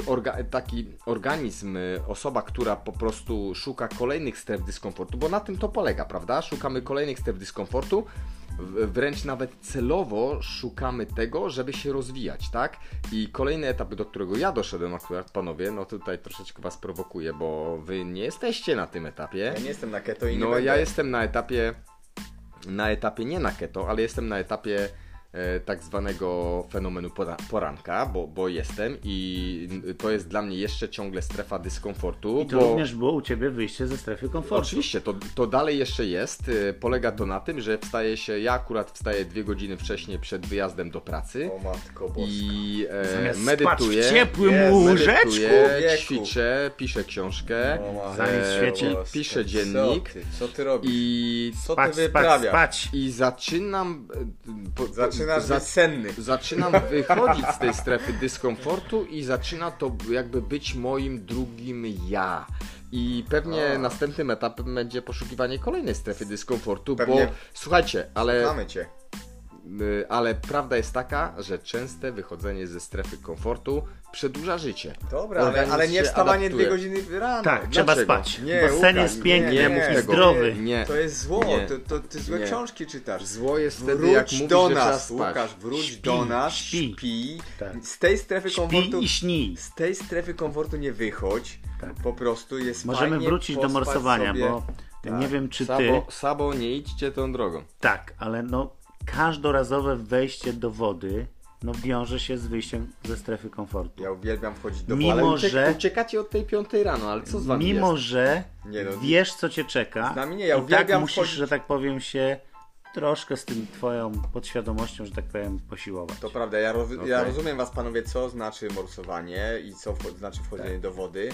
orga, taki organizm, y, osoba, która po prostu szuka kolejnych stref dyskomfortu, bo na tym to polega, prawda? Szukamy kolejnych stref dyskomfortu, wręcz nawet celowo szukamy tego, żeby się rozwijać, tak? I kolejny etap, do którego ja doszedłem akurat, panowie, no tutaj troszeczkę was prowokuję, bo wy nie jesteście na tym etapie. Ja nie jestem na keto i nie No będę. ja jestem na etapie, na etapie nie na keto, ale jestem na etapie tak zwanego fenomenu pora, poranka, bo, bo jestem i to jest dla mnie jeszcze ciągle strefa dyskomfortu. I to bo... również było u Ciebie wyjście ze strefy komfortu. Oczywiście, to, to dalej jeszcze jest. E, Polega to na tym, że wstaje się, ja akurat wstaję dwie godziny wcześniej przed wyjazdem do pracy O matko boska. i e, medytuję. spać w ciepłym Jest, łóżeczku. medytuję, ćwiczę, piszę książkę, matko Zamiast świeci. piszę dziennik Co ty, co ty robisz? i Co ty Spać, spać, wyprawiasz? spać. I zaczynam. e, Po, po- Zaczynasz za- senny. Zaczynam wychodzić z tej strefy dyskomfortu i zaczyna to jakby być moim drugim ja. I pewnie A. następnym etapem będzie poszukiwanie kolejnej strefy dyskomfortu, Pewnie. bo słuchajcie, ale Mamy cię. Y, ale prawda jest taka, że częste wychodzenie ze strefy komfortu przedłuża życie. Dobra, ale, Organizm ale nie wstawanie adaptuje. dwie godziny rano. Tak, trzeba dlaczego? spać. Nie, Bo sen Łukasz, jest piękny, nie i tego. zdrowy. Nie. To jest zło, Nie. to, to ty złe Nie. książki czytasz. Zło jest wtedy, Wróć jak mówisz, do nas, spać. Łukasz, wróć Śpi, do nas, śpi. śpi. Tak. Z tej strefy komfortu Śpi i śni. z tej strefy komfortu nie wychodź. Tak. Po prostu jest Możemy fajnie wrócić do morsowania, sobie. bo Tak. nie wiem czy ty... Sabo, Sabo, nie idźcie tą drogą. Tak, ale no każdorazowe wejście do wody no wiąże się z wyjściem ze strefy komfortu. Ja uwielbiam wchodzić do Mimo, wody. Ale uciek, że- uciekacie od tej piątej rano, ale co z wami Mimo, jest? że Nie no, wiesz co cię czeka z nami nie, ja i tak uwielbiam musisz, wchodzić- że tak powiem się troszkę z tym twoją podświadomością, że tak powiem, posiłować. To prawda, ja, roz, ja Okej. rozumiem was panowie, co znaczy morsowanie i co wcho- znaczy wchodzenie do wody.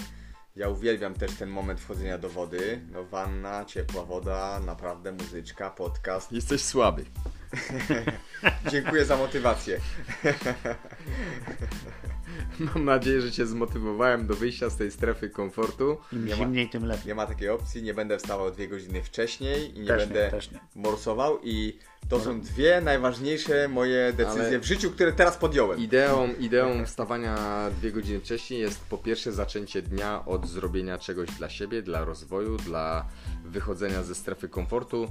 Ja uwielbiam też ten moment wchodzenia do wody. No wanna, ciepła woda, naprawdę muzyczka, podcast. Jesteś słaby. Dziękuję za motywację. Mam nadzieję, że cię zmotywowałem do wyjścia z tej strefy komfortu. Im nie ma- zimniej, tym lepiej. Nie ma takiej opcji, nie będę wstawał dwie godziny wcześniej i nie Też nie, będę też nie. morsował i to są dwie najważniejsze moje decyzje Ale- w życiu, które teraz podjąłem. Ideą, ideą wstawania dwie godziny wcześniej jest po pierwsze zaczęcie dnia od zrobienia czegoś dla siebie, dla rozwoju, dla wychodzenia ze strefy komfortu,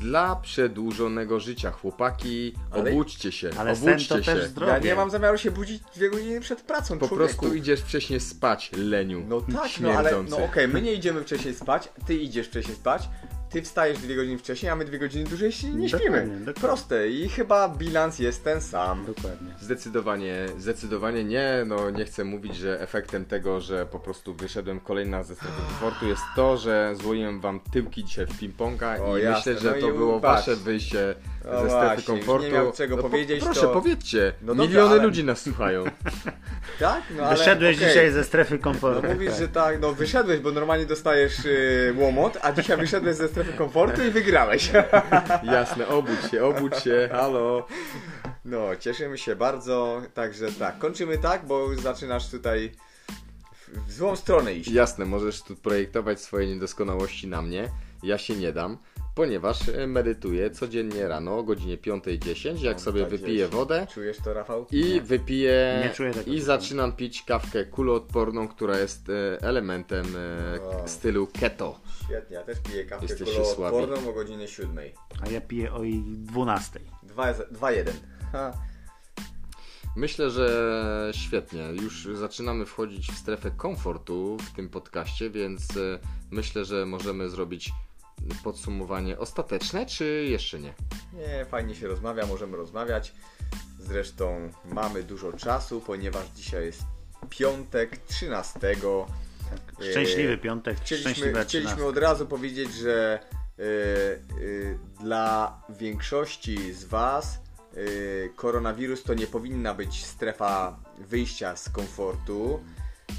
dla przedłużonego życia. Chłopaki, Ale- obudźcie się, Ale obudźcie się. Ja nie mam zamiaru się budzić dwie godziny przed pracą, Po człowieku. prostu idziesz wcześniej spać, leniu. No tak, no ale śmierdzący. no okej, my nie idziemy wcześniej spać, ty idziesz wcześniej spać, ty wstajesz dwie godziny wcześniej, a my dwie godziny dłużej się nie Dokładnie, śpimy. dokładnie. Proste i chyba bilans jest ten sam. Dokładnie. Zdecydowanie, zdecydowanie nie. No nie chcę mówić, że efektem tego, że po prostu wyszedłem kolejna ze strefy komfortu jest to, że złoiłem wam tyłki dzisiaj w ping-ponga i jasne, myślę, że no to i było patrz. wasze wyjście ze strefy komfortu. nie miał czego no, po- powiedzieć, Proszę, to- powiedzcie. No dobra, Miliony ale- ludzi nas słuchają. Tak? No ale Wyszedłeś okej. dzisiaj ze strefy komfortu. No mówisz, tak. że tak, no wyszedłeś, bo normalnie dostajesz y, łomot, a dzisiaj wyszedłeś ze strefy komfortu i wygrałeś. Jasne, obudź się, obudź się, halo. No, cieszymy się bardzo, także tak, kończymy tak, bo już zaczynasz tutaj w złą stronę iść. Jasne, możesz tu projektować swoje niedoskonałości na mnie. Ja się nie dam, ponieważ e, medytuję codziennie rano o godzinie 5.10, jak No, sobie tak wypiję jest. wodę. Czujesz to, Rafał? I wypiję Nie czuję tego i zaczynam pić kawkę kuloodporną, która jest e, elementem e, Wow. stylu keto. Świetnie, ja też piję kawkę Jesteście kuloodporną o godzinie 7. A ja piję o jej 12. 2-1. Ha. Myślę, że świetnie. Już zaczynamy wchodzić w strefę komfortu w tym podcaście, więc e, myślę, że możemy zrobić podsumowanie ostateczne, czy jeszcze nie? Nie, fajnie się rozmawia, możemy rozmawiać. Zresztą mamy dużo czasu, ponieważ dzisiaj jest piątek 13. Szczęśliwy Eee, piątek, Chcieliśmy, chcieliśmy 13. od razu powiedzieć, że y, y, dla większości z Was y, koronawirus to nie powinna być strefa wyjścia z komfortu.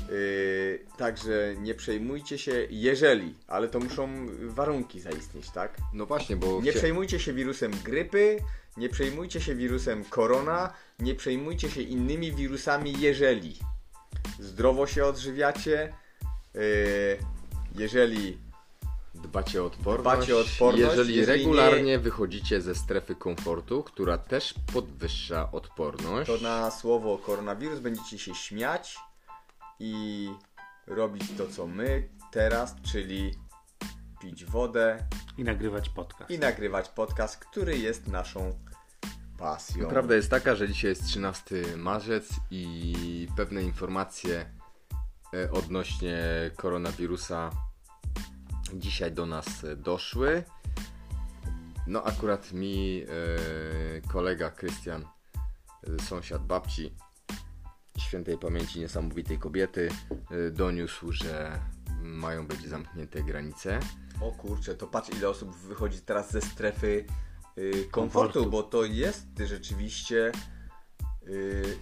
Y, także nie przejmujcie się, jeżeli, ale to muszą warunki zaistnieć, tak? No właśnie, bo Nie przejmujcie się wirusem grypy, nie przejmujcie się wirusem korona, nie przejmujcie się innymi wirusami, jeżeli zdrowo się odżywiacie, yy, jeżeli dbacie o odporność, Dbacie o odporność, jeżeli, jeżeli regularnie wychodzicie ze strefy komfortu, która też podwyższa odporność. to na słowo koronawirus będziecie się śmiać i robić to, co my teraz, czyli pić wodę I nagrywać podcast. i nagrywać podcast, który jest naszą pasją. Prawda jest taka, że dzisiaj jest 13 marzec i pewne informacje e, odnośnie koronawirusa dzisiaj do nas e, doszły. No akurat mi e, kolega Krystian, sąsiad babci, świętej pamięci niesamowitej kobiety, e, doniósł, że mają być zamknięte granice. O kurczę, to patrz ile osób wychodzi teraz ze strefy y, komfortu, Komfortu. bo to jest rzeczywiście, y,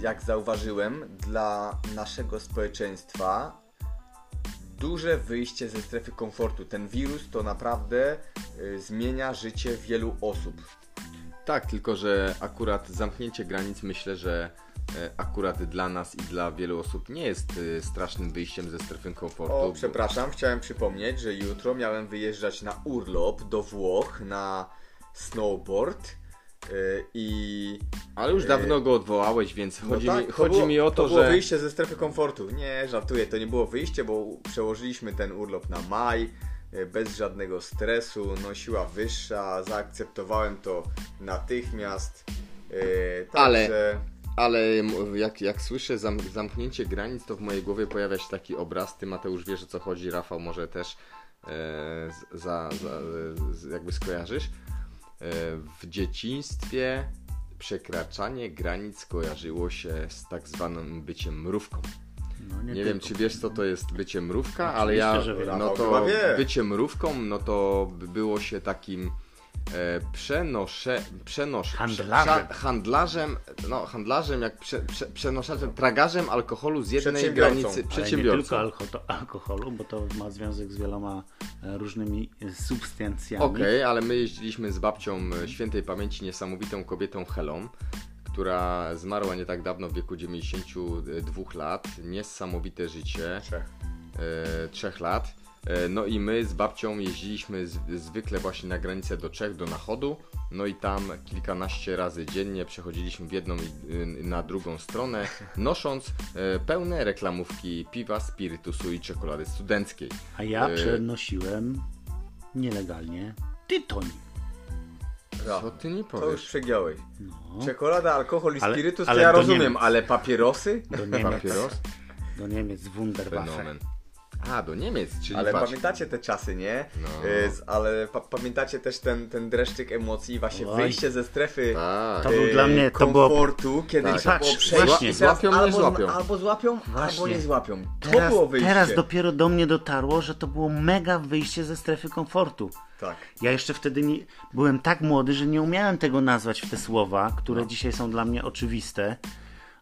jak zauważyłem, dla naszego społeczeństwa duże wyjście ze strefy komfortu. Ten wirus to naprawdę y, zmienia życie wielu osób. Tak, tylko że akurat zamknięcie granic myślę, że akurat dla nas i dla wielu osób nie jest e, strasznym wyjściem ze strefy komfortu. O, przepraszam, chciałem przypomnieć, że jutro miałem wyjeżdżać na urlop do Włoch na snowboard y, i Ale już dawno go odwołałeś, więc chodzi, no tak, mi, chodzi było, mi o to, było że... wyjście ze strefy komfortu. Nie, żartuję, to nie było wyjście, bo przełożyliśmy ten urlop na maj, e, bez żadnego stresu, no siła wyższa, zaakceptowałem to natychmiast. E, Ale- także- Ale jak, jak słyszę zam, zamknięcie granic, to w mojej głowie pojawia się taki obraz. Ty, Mateusz, wiesz o co chodzi, Rafał może też e, za, za, jakby skojarzysz. E, w dzieciństwie przekraczanie granic kojarzyło się z tak zwanym byciem mrówką. No, Nie, nie wiem, czy wiesz, co to jest bycie mrówka, ale ja, no to bycie mrówką, no to by było się takim przenosze, przenosz, Handlarzem. prze- handlarzem, no handlarzem, jak prze, prze, przenoszaczem, tragarzem alkoholu z jednej Przedsiębiorcą. granicy, Ale nie przedsiębiorcą. tylko alko- alkoholu, bo to ma związek z wieloma e, różnymi e, substancjami. Okej, ale my jeździliśmy z babcią e, świętej pamięci niesamowitą kobietą Helą, która zmarła nie tak dawno w wieku 92 lat. Niesamowite życie. Trzech. e, trzech lat. E, No i my z babcią jeździliśmy z, zwykle właśnie na granicę do Czech, do Nachodu. No i tam kilkanaście razy dziennie przechodziliśmy w jedną i y, na drugą stronę, nosząc e, pełne reklamówki piwa, spirytusu i czekolady studenckiej. A ja E, przenosiłem nielegalnie tytoń. Co ty nie To już powiesz? przegiąłeś. No, Czekolada, alkohol i Ale- spirytus, ale to ja rozumiem, Niemiec. ale papierosy? do Niemiec. Papieros? Do Niemiec, Wunderwaffe. Fenomen. A, do Niemiec, czyli Ale patrz. pamiętacie te czasy, nie? No. Y, z- ale pa pamiętacie też ten, ten dreszczyk emocji, właśnie Oj. wyjście ze strefy Tak. To był y, dla mnie- to było- komfortu, kiedy Tak. trzeba było Patrz, przejść właśnie. i teraz Złapią, nie albo, złapią. Albo złapią, albo Właśnie. nie złapią. To Teraz, było wyjście. teraz dopiero do mnie dotarło, że to było mega wyjście ze strefy komfortu. Tak. Ja jeszcze wtedy nie, byłem tak młody, że nie umiałem tego nazwać w te słowa, które dzisiaj są dla mnie oczywiste,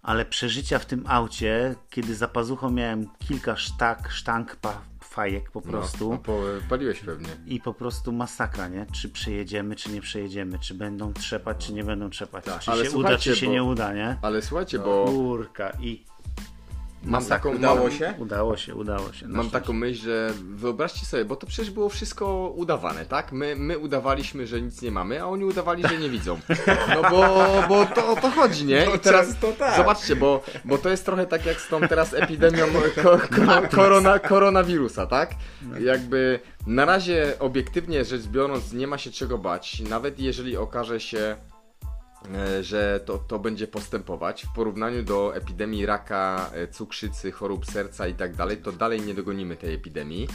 ale przeżycia w tym aucie, kiedy za pazuchą miałem kilka sztak, sztank pa, fajek po prostu No, po, paliłeś pewnie. i po prostu masakra, nie? Czy przejedziemy, czy nie przejedziemy, czy będą trzepać, czy nie będą trzepać, czy Tak, ale się uda, czy się bo- nie uda, nie? Ale słuchajcie, bo Kurka i mam taką, Udało mam, się? udało się, udało się. Mam taką myśl, że wyobraźcie sobie, bo to przecież było wszystko udawane, tak? My, my udawaliśmy, że nic nie mamy, a oni udawali, że nie widzą. No bo, bo to o to chodzi, nie? I teraz często tak. zobaczcie, bo, bo to jest trochę tak jak z tą teraz epidemią ko, ko, korona, koronawirusa, tak? Jakby na razie obiektywnie rzecz biorąc nie ma się czego bać, nawet jeżeli okaże się że to, to będzie postępować w porównaniu do epidemii raka, e, cukrzycy, chorób serca i tak dalej, to dalej nie dogonimy tej epidemii.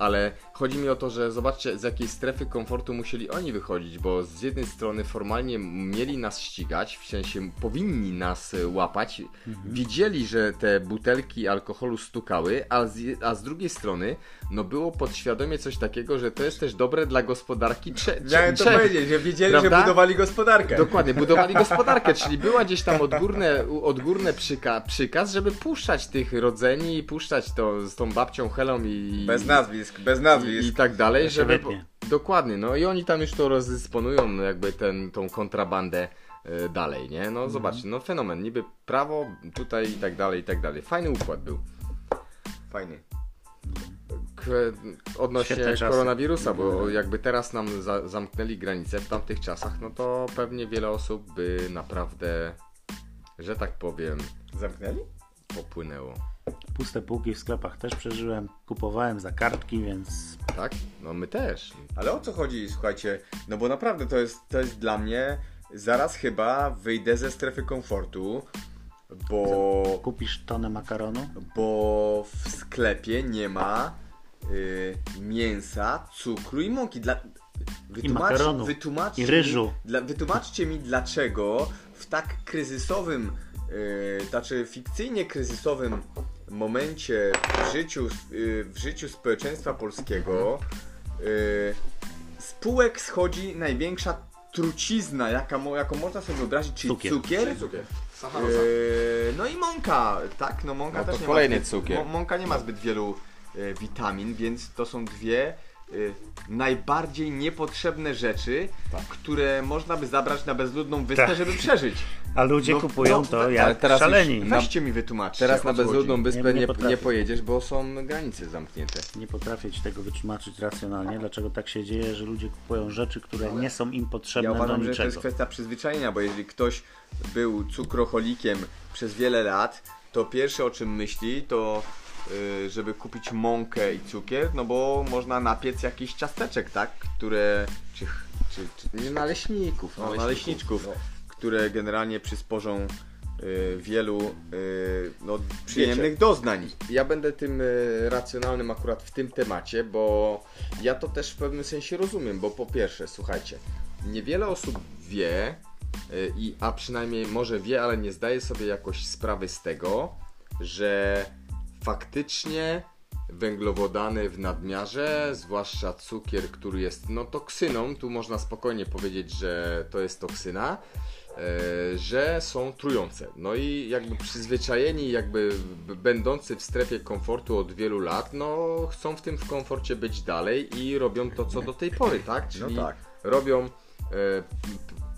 Ale chodzi mi o to, że zobaczcie z jakiej strefy komfortu musieli oni wychodzić, bo z jednej strony formalnie mieli nas ścigać, w sensie powinni nas e, łapać, widzieli, że te butelki alkoholu stukały, a z, a z drugiej strony no było podświadomie coś takiego, że to jest też dobre dla gospodarki Cze- Miałem to Czech. powiedzieć, że wiedzieli, Prawda? że budowali gospodarkę. Dokładnie, budowali gospodarkę, czyli była gdzieś tam odgórne, odgórne przyka, przykaz, żeby puszczać tych rodzeni i puszczać to z tą babcią Helą i, Bez nazwisk, bez i, nazwisk. i tak dalej, żeby... wytnie. Dokładnie, no i oni tam już to rozdysponują, no jakby ten, tą kontrabandę e, dalej, nie? Mhm. No zobaczcie, no fenomen, niby prawo tutaj i tak dalej, i tak dalej. Fajny układ był. Fajnie. K- odnośnie koronawirusa, bo jakby teraz nam za, zamknęli granice w tamtych czasach, no to pewnie wiele osób by naprawdę, że tak powiem, Zamknęli? popłynęło. Puste półki w sklepach też przeżyłem, kupowałem za kartki, więc Tak? No my też. Ale o co chodzi, słuchajcie? No bo naprawdę to jest, to jest dla mnie. Zaraz chyba wyjdę ze strefy komfortu, bo, kupisz tonę makaronu, bo w sklepie nie ma y, mięsa, cukru i mąki. Dla, makaronu, wytłumaczcie i ryżu. Mi, dla, wytłumaczcie mi, dlaczego w tak kryzysowym, y, znaczy fikcyjnie kryzysowym momencie w życiu, y, w życiu społeczeństwa polskiego y, spółek schodzi największa trucizna, jaka, jaką można sobie wyobrazić, czyli Cukier. cukier. Cukier. Yy, no i mąka, tak? No mąka No to też nie kolejny ma zbyt, cukier. Mąka nie ma zbyt wielu e, witamin, więc to są dwie y, najbardziej niepotrzebne rzeczy, które można by zabrać na bezludną wyspę, Tak. żeby przeżyć. A ludzie No, kupują no, to ale jak teraz już- szaleni. Weźcie mi wytłumaczcie. Teraz na bezludną wyspę Nie- nie, nie pojedziesz, bo są granice zamknięte. Nie potrafię ci tego wytłumaczyć racjonalnie, dlaczego tak się dzieje, że ludzie kupują rzeczy, które nie są im potrzebne Ja uważam, do że to jest niczego. kwestia przyzwyczajenia, bo jeżeli ktoś był cukrocholikiem przez wiele lat, to pierwsze o czym myśli to y, żeby kupić mąkę i cukier, no bo można napiec jakiś ciasteczek, tak? Które czy, czy, czy Nie naleśników. no, naleśniczków, które generalnie przysporzą y, wielu y, no, przyjemnych doznań. Ja będę tym e, racjonalnym akurat w tym temacie, bo ja to też w pewnym sensie rozumiem, bo po pierwsze, słuchajcie, niewiele osób wie, i, a przynajmniej może wie, ale nie zdaje sobie jakoś sprawy z tego, że faktycznie węglowodany w nadmiarze, zwłaszcza cukier, który jest no, toksyną, tu można spokojnie powiedzieć, że to jest toksyna, że są trujące. No i jakby przyzwyczajeni, jakby będący w strefie komfortu od wielu lat, no chcą w tym w komforcie być dalej i robią to, co do tej pory, tak? Czyli tak. robią, e,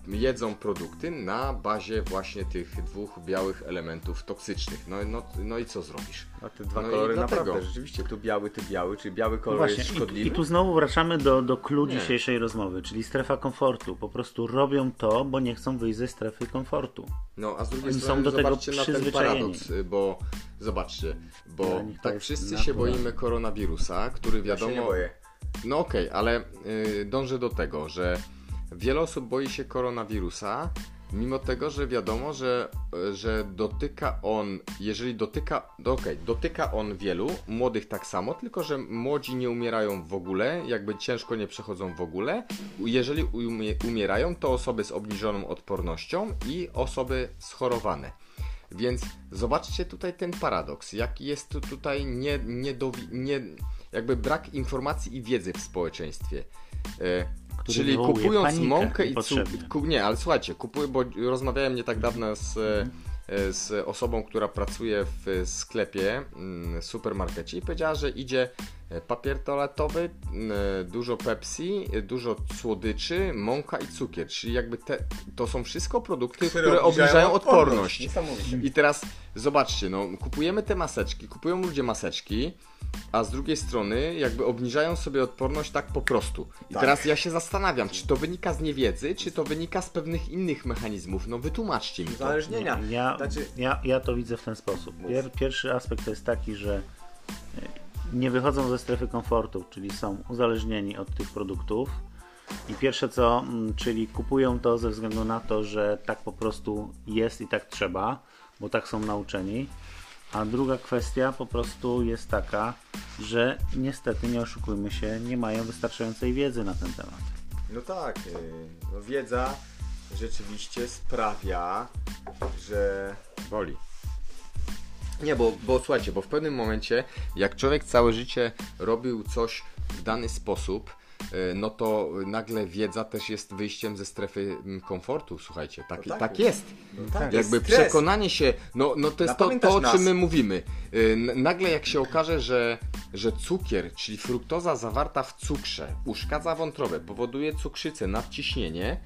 jedzą produkty na bazie właśnie tych dwóch białych elementów toksycznych. No, no, no i co zrobisz? A te dwa No i kolory naprawdę, rzeczywiście, tu biały, tu biały, czy biały No kolor właśnie, jest i, szkodliwy? i tu znowu wracamy do, do clue Nie. dzisiejszej rozmowy, czyli strefa komfortu. Po prostu robią to, bo nie chcą wyjść ze strefy komfortu. No, a z drugiej Oni są strony do tego zobaczcie na ten przyzwyczajeni. paradoks, y, bo zobaczcie, bo tak wszyscy się naturalne. boimy koronawirusa, który Ja wiadomo... się nie boję. No okej, ale y, dążę do tego, że wiele osób boi się koronawirusa, mimo tego, że wiadomo, że, y, że dotyka on, jeżeli dotyka, okej, dotyka on wielu, młodych tak samo, tylko że młodzi nie umierają w ogóle, jakby ciężko nie przechodzą w ogóle. Jeżeli umie, umierają, to osoby z obniżoną odpornością i osoby schorowane. Więc zobaczcie tutaj ten paradoks, jaki jest tu tutaj nie, nie, nie, jakby brak informacji i wiedzy w społeczeństwie. Który czyli kupując panikę mąkę i cukier. Ku, nie, ale słuchajcie, kupuję, bo rozmawiałem nie tak dawno z, e, z osobą, która pracuje w sklepie, mm, supermarkecie i powiedziała, że idzie papier toaletowy, e, dużo Pepsi, e, dużo słodyczy, mąka i cukier. Czyli jakby te, to są wszystko produkty, które, obniżają odporność. Niesamowicie. I teraz zobaczcie, no kupujemy te maseczki, kupują ludzie maseczki, a z drugiej strony jakby obniżają sobie odporność tak po prostu. I Tak. teraz ja się zastanawiam, czy to wynika z niewiedzy, czy to wynika z pewnych innych mechanizmów. No wytłumaczcie mi to. Uzależnienia. Ja, Znaczy, ja, ja to widzę w ten sposób. Pier, pierwszy aspekt to jest taki, że e, nie wychodzą ze strefy komfortu, czyli są uzależnieni od tych produktów. I pierwsze co, mm, czyli kupują to ze względu na to, że tak po prostu jest i tak trzeba, bo tak są nauczeni. A druga kwestia po prostu jest taka, że niestety, nie oszukujmy się, nie mają wystarczającej wiedzy na ten temat. No tak, y, no wiedza rzeczywiście sprawia, że Boli. Nie, bo, bo słuchajcie, bo w pewnym momencie, jak człowiek całe życie robił coś w dany sposób, y, no to nagle wiedza też jest wyjściem ze strefy mm, komfortu, słuchajcie, tak, No tak tak jest. no tak, Jakby jest przekonanie się, no, no to jest to, to, o nas. czym my mówimy. N- Nagle jak się okaże, że, że cukier, czyli fruktoza zawarta w cukrze, uszkadza wątrobę, powoduje cukrzycę, nadciśnienie,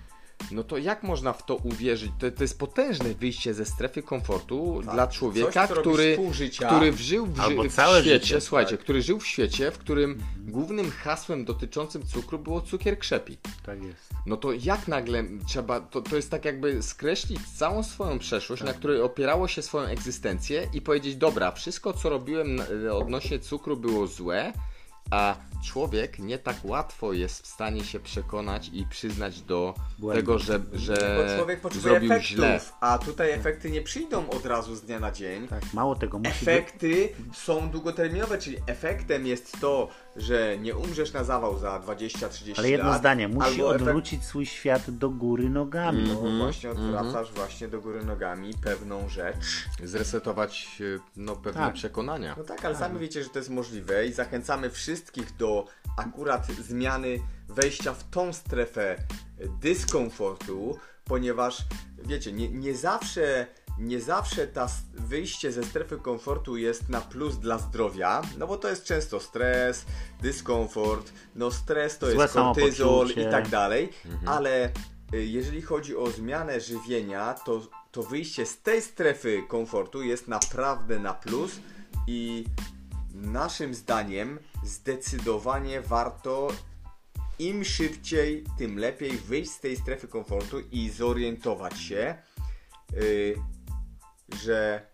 no to jak można w to uwierzyć? To, to jest potężne wyjście ze strefy komfortu dla człowieka, Tak. Coś, który, który żył w, Albo ży- w całe świecie, życie, słuchajcie, tak. który żył w świecie, w którym głównym hasłem dotyczącym cukru było cukier krzepi. Tak jest. No to jak nagle trzeba, to, to jest tak jakby skreślić całą swoją przeszłość, na której opierało się swoją egzystencję i powiedzieć, dobra, wszystko co robiłem odnośnie cukru było złe, a człowiek nie tak łatwo jest w stanie się przekonać i przyznać do tego, że, że Bo człowiek potrzebuje zrobił efektów, źle. a tutaj efekty nie przyjdą od razu z dnia na dzień. Tak, mało tego, musi być... Efekty są długoterminowe, czyli efektem jest to, że nie umrzesz na zawał za 20-30 lat. Ale jedno zdanie, musi albo efekt- odwrócić swój świat do góry nogami. No właśnie odwracasz właśnie do góry nogami pewną rzecz. Zresetować e, no, pewne Tak. przekonania. No tak, ale sami wiecie, że to jest możliwe i zachęcamy wszystkich do akurat zmiany wejścia w tą strefę dyskomfortu, ponieważ wiecie, nie, nie zawsze nie zawsze ta wyjście ze strefy komfortu jest na plus dla zdrowia, no bo to jest często stres, dyskomfort, no stres to Złe jest kortyzol i tak dalej, ale y, jeżeli chodzi o zmianę żywienia, to, to wyjście z tej strefy komfortu jest naprawdę na plus i naszym zdaniem zdecydowanie warto im szybciej, tym lepiej wyjść z tej strefy komfortu i zorientować się, y, że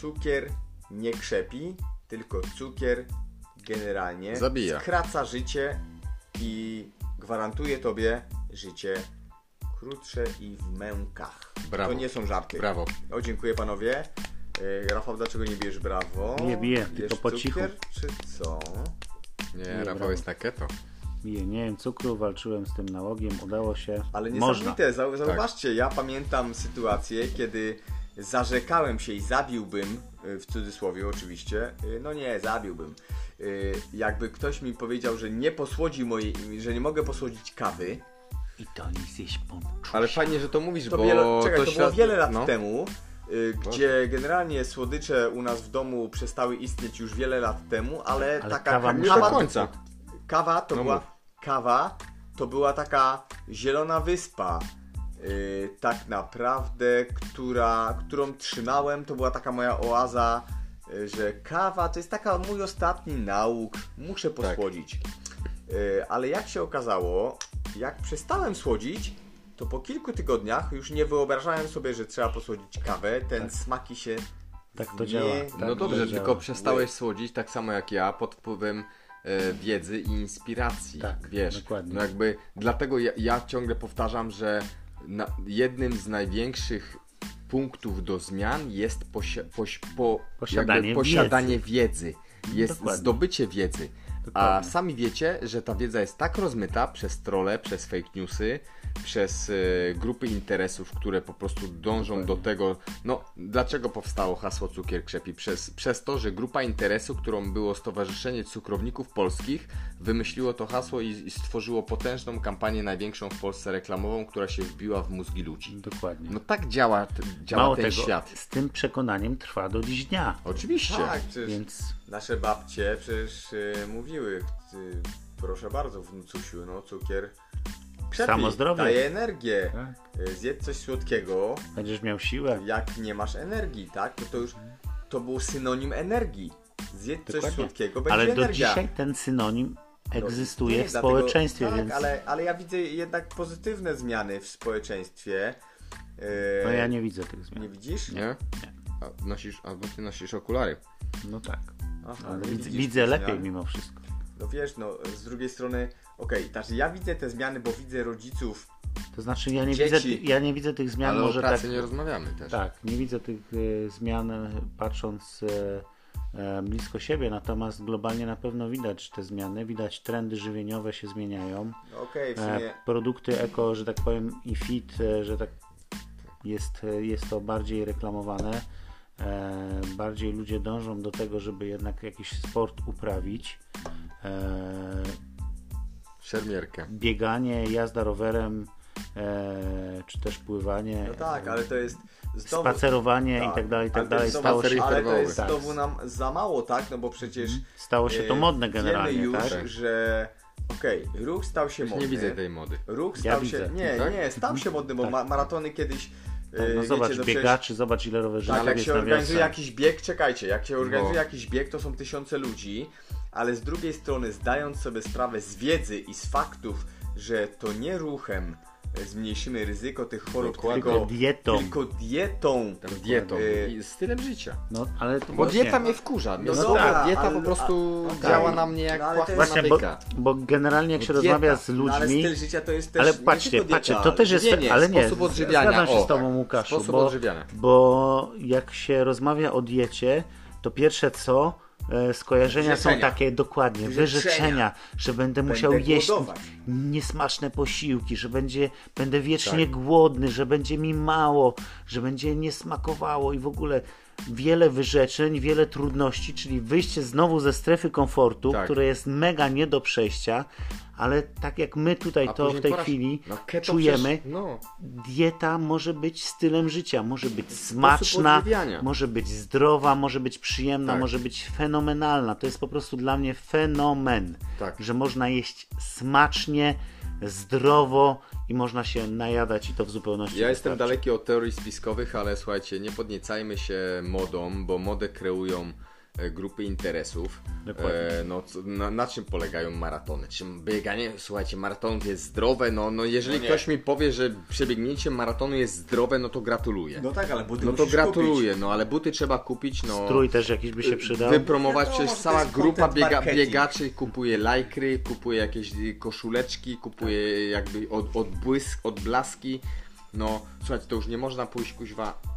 cukier nie krzepi, tylko cukier generalnie Zabija. skraca życie i gwarantuje tobie życie krótsze i w mękach. Brawo. To nie są żarty. Brawo. O, dziękuję panowie. Y, Rafał, dlaczego nie bierz brawo? Nie biję, tylko po cichu. cukier, czy co? Nie, Nie, Rafał brawo. jest na keto. Nie, nie wiem, cukru, walczyłem z tym nałogiem, udało się. Ale Można. niesamowite, zau- Tak. zauważcie, ja pamiętam sytuację, kiedy zarzekałem się i zabiłbym, y, w cudzysłowie oczywiście, y, no nie, zabiłbym. Y, Jakby ktoś mi powiedział, że nie posłodzi mojej, że nie mogę posłodzić kawy, I to nie zjeść ponczu. Ale fajnie, że to mówisz, to, bo wiele, czekaj, to, świat- było wiele lat no. temu, gdzie generalnie słodycze u nas w domu przestały istnieć już wiele lat temu, ale, Ale taka kawa ka- Nie Kawa- do końca. Kawa to No była. mów. Kawa to była taka zielona wyspa. Yy, tak naprawdę, która, którą trzymałem, to była taka moja oaza, yy, że kawa to jest taka mój ostatni nauk, muszę posłodzić. Yy, ale jak się okazało, jak przestałem słodzić, to po kilku tygodniach już nie wyobrażałem sobie, że trzeba posłodzić kawę, ten smaki się Tak to nie działa. No Tak to dobrze, działa. tylko przestałeś słodzić tak samo jak ja pod wpływem e, wiedzy i inspiracji. Tak, wiesz, dokładnie. No jakby dlatego ja, ja ciągle powtarzam, że na, jednym z największych punktów do zmian jest posi- poś- po, Posiadanie posiadanie wiedzy. Jest Dokładnie. zdobycie wiedzy. A Dokładnie. sami wiecie, że ta wiedza jest tak rozmyta przez trole, przez fake newsy, przez e, grupy interesów, które po prostu dążą do tego. No, dlaczego powstało hasło cukier krzepi? Przez, przez to, że grupa interesu, którą było Stowarzyszenie Cukrowników Polskich, wymyśliło to hasło i, i stworzyło potężną kampanię, największą w Polsce reklamową, która się wbiła w mózgi ludzi. Dokładnie. No tak działa, t- działa Mało ten tego, świat. z tym przekonaniem trwa do dziś dnia. Oczywiście. Tak, Więc nasze babcie przecież y, mówiły, y, proszę bardzo, wnucusiu, no cukier krzepi, Samo zdrowie. daje energię. Tak. Y, Zjedz coś słodkiego, będziesz miał siłę. jak nie masz energii, tak? To, to już to był synonim energii. Zjedz coś Dokładnie. słodkiego, będzie Ale do energia. dzisiaj ten synonim No, egzystuje nie, w dlatego- społeczeństwie, tak, więc ale, ale ja widzę jednak pozytywne zmiany w społeczeństwie. Y, no ja nie widzę tych zmian. Nie widzisz? Nie? A nosisz, albo ty nosisz okulary. No tak. Aha, nie widzę, widzę lepiej mimo wszystko. No wiesz, no z drugiej strony, okej, znaczy ja widzę te zmiany, bo widzę rodziców, To znaczy ja nie, Dzieci. widzę, ja nie widzę tych zmian Ale może o pracy tak. nie rozmawiamy też. Tak, nie widzę tych e, zmian e, patrząc e, e, blisko siebie, natomiast globalnie na pewno widać te zmiany, widać trendy żywieniowe się zmieniają. no okej, w E, sumie, produkty eko, że tak powiem, i fit, że tak jest, jest to bardziej reklamowane. E, bardziej ludzie dążą do tego, żeby jednak jakiś sport uprawić. E, Szermierkę. bieganie, jazda rowerem, e, czy też pływanie. no tak, ale to jest znowu, spacerowanie tak, i tak dalej, i tak dalej. Stało się, ale to jest Tak. znowu nam za mało, tak, no bo przecież stało się to e, modne generalnie, wiemy już, tak? że okej, ruch stał się modny, nie widzę tej mody. ruch Ja stał widzę. się, nie, Tak? nie, stał się modny, bo Tak. ma, maratony kiedyś, Tak, no wiecie, zobacz, no przecież- biegaczy, zobacz ile rowerzystów Tak, jak się organizuje jakiś bieg, czekajcie, jak się organizuje No. jakiś bieg, to są tysiące ludzi, ale z drugiej strony, zdając sobie sprawę z wiedzy i z faktów, że to nie ruchem zmniejszymy ryzyko tych chorób, Dokładnie. tylko, Tylko dietą. tylko dietą. Tam dietą E, i stylem życia. No, ale to Bo właśnie, dieta mnie wkurza. No, No dobra, dobra, dieta ale- po prostu a- działa na mnie jak No, ale to płachta jest- na Właśnie, bo, bo generalnie jak się dieta. rozmawia z No, ale ludźmi, styl życia to jest też ale nie patrzcie, patrzcie, to też jest, żywienie, ale nie, sposób odżywiania, zgadzam się o, z tobą tak. Łukaszu, Sposób bo, odżywiania. bo jak się rozmawia o diecie, to pierwsze co, e, skojarzenia są Wyrzeczenia. takie dokładnie, Wyrzeczenia. wyrzeczenia, że będę Będę musiał jeść głodować. niesmaczne posiłki, że będzie, będę wiecznie Tak. głodny, że będzie mi mało, że będzie nie smakowało i w ogóle wiele wyrzeczeń, wiele trudności, czyli wyjście znowu ze strefy komfortu, Tak. które jest mega nie do przejścia, ale tak jak my tutaj A to w tej po raz- chwili no, czujemy, przecież- no. dieta może być stylem życia, może być smaczna, może być zdrowa, może być przyjemna, Tak. może być fenomenalna. To jest po prostu dla mnie fenomen, Tak. że można jeść smacznie, zdrowo i można się najadać i to w zupełności Ja jestem daleki od teorii spiskowych, ale słuchajcie, nie podniecajmy się modą, bo modę kreują grupy interesów. E, no, co, na, na czym polegają maratony? Czy bieganie, słuchajcie, maratonów jest zdrowe? No, no jeżeli No ktoś mi powie, że przebiegnięcie maratonu jest zdrowe, no to gratuluję. No tak, ale buty No to gratuluję, kupić. no ale buty trzeba kupić, no. Strój też jakiś by się przydał. Wypromować, Wiadomo, przecież to cała grupa biega, biegaczy kupuje lajkry, kupuje jakieś y, koszuleczki, kupuje jakby od, odbłysk, odblaski. No, słuchajcie, to już nie można pójść kuźwa.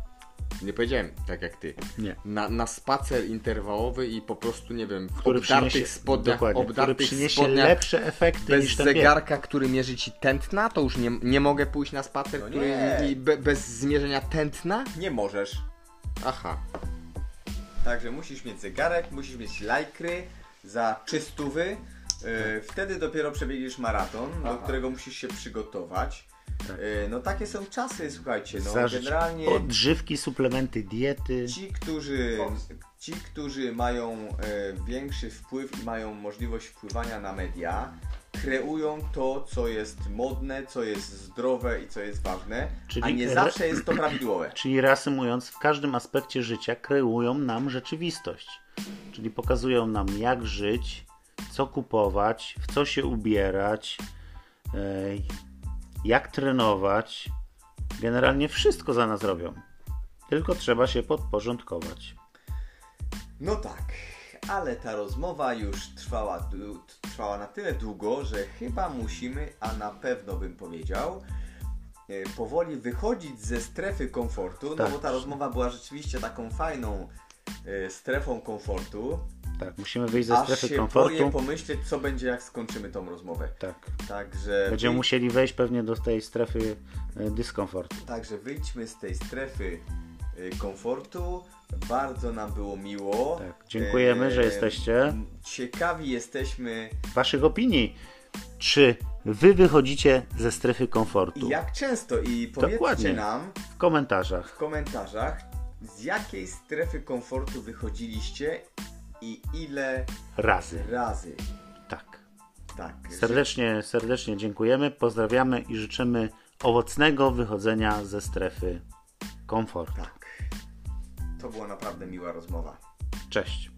Nie powiedziałem tak jak ty. Nie. Na, na spacer interwałowy i po prostu, nie wiem, w który obdartych przyniesie, spodniach, który obdartych przyniesie spodniach lepsze efekty bez niż ten bieg. zegarka, który mierzy ci tętna, to już nie, nie mogę pójść na spacer, No który i be, bez zmierzenia tętna? Nie możesz. Aha. Także musisz mieć zegarek, musisz mieć lajkry za czystówy. Yy, wtedy dopiero przebiegniesz maraton, do którego musisz się przygotować. Yy, no takie są czasy, słuchajcie. No, Zażyć generalnie odżywki, suplementy diety. ci, którzy, ci, którzy mają e, większy wpływ i mają możliwość wpływania na media, kreują to, co jest modne, co jest zdrowe i co jest ważne, Czyli a nie zawsze jest to prawidłowe. Czyli reasumując, w każdym aspekcie życia kreują nam rzeczywistość. Czyli pokazują nam, jak żyć, co kupować, w co się ubierać, ej, jak trenować. Generalnie wszystko za nas robią. Tylko trzeba się podporządkować. No tak, ale ta rozmowa już trwała, trwała na tyle długo, że chyba musimy, a na pewno bym powiedział, e, powoli wychodzić ze strefy komfortu, Tak. no bo ta rozmowa była rzeczywiście taką fajną strefą komfortu. Tak, musimy wyjść ze Aż strefy się komfortu. boję pomyśleć, co będzie, jak skończymy tą rozmowę. Tak. Także, Będziemy musieli wejść pewnie do tej strefy e, dyskomfortu. także wyjdźmy z tej strefy y, komfortu. Bardzo nam było miło. Tak, dziękujemy, że E, jesteście. Ciekawi jesteśmy, Waszych opinii. Czy wy wychodzicie ze strefy komfortu? jak często i powiedzcie Dokładnie. nam W komentarzach. w komentarzach, z jakiej strefy komfortu wychodziliście i ile Razy. razy. Tak. Tak. Serdecznie, serdecznie dziękujemy, pozdrawiamy i życzymy owocnego wychodzenia ze strefy komfortu. Tak. To była naprawdę miła rozmowa. Cześć.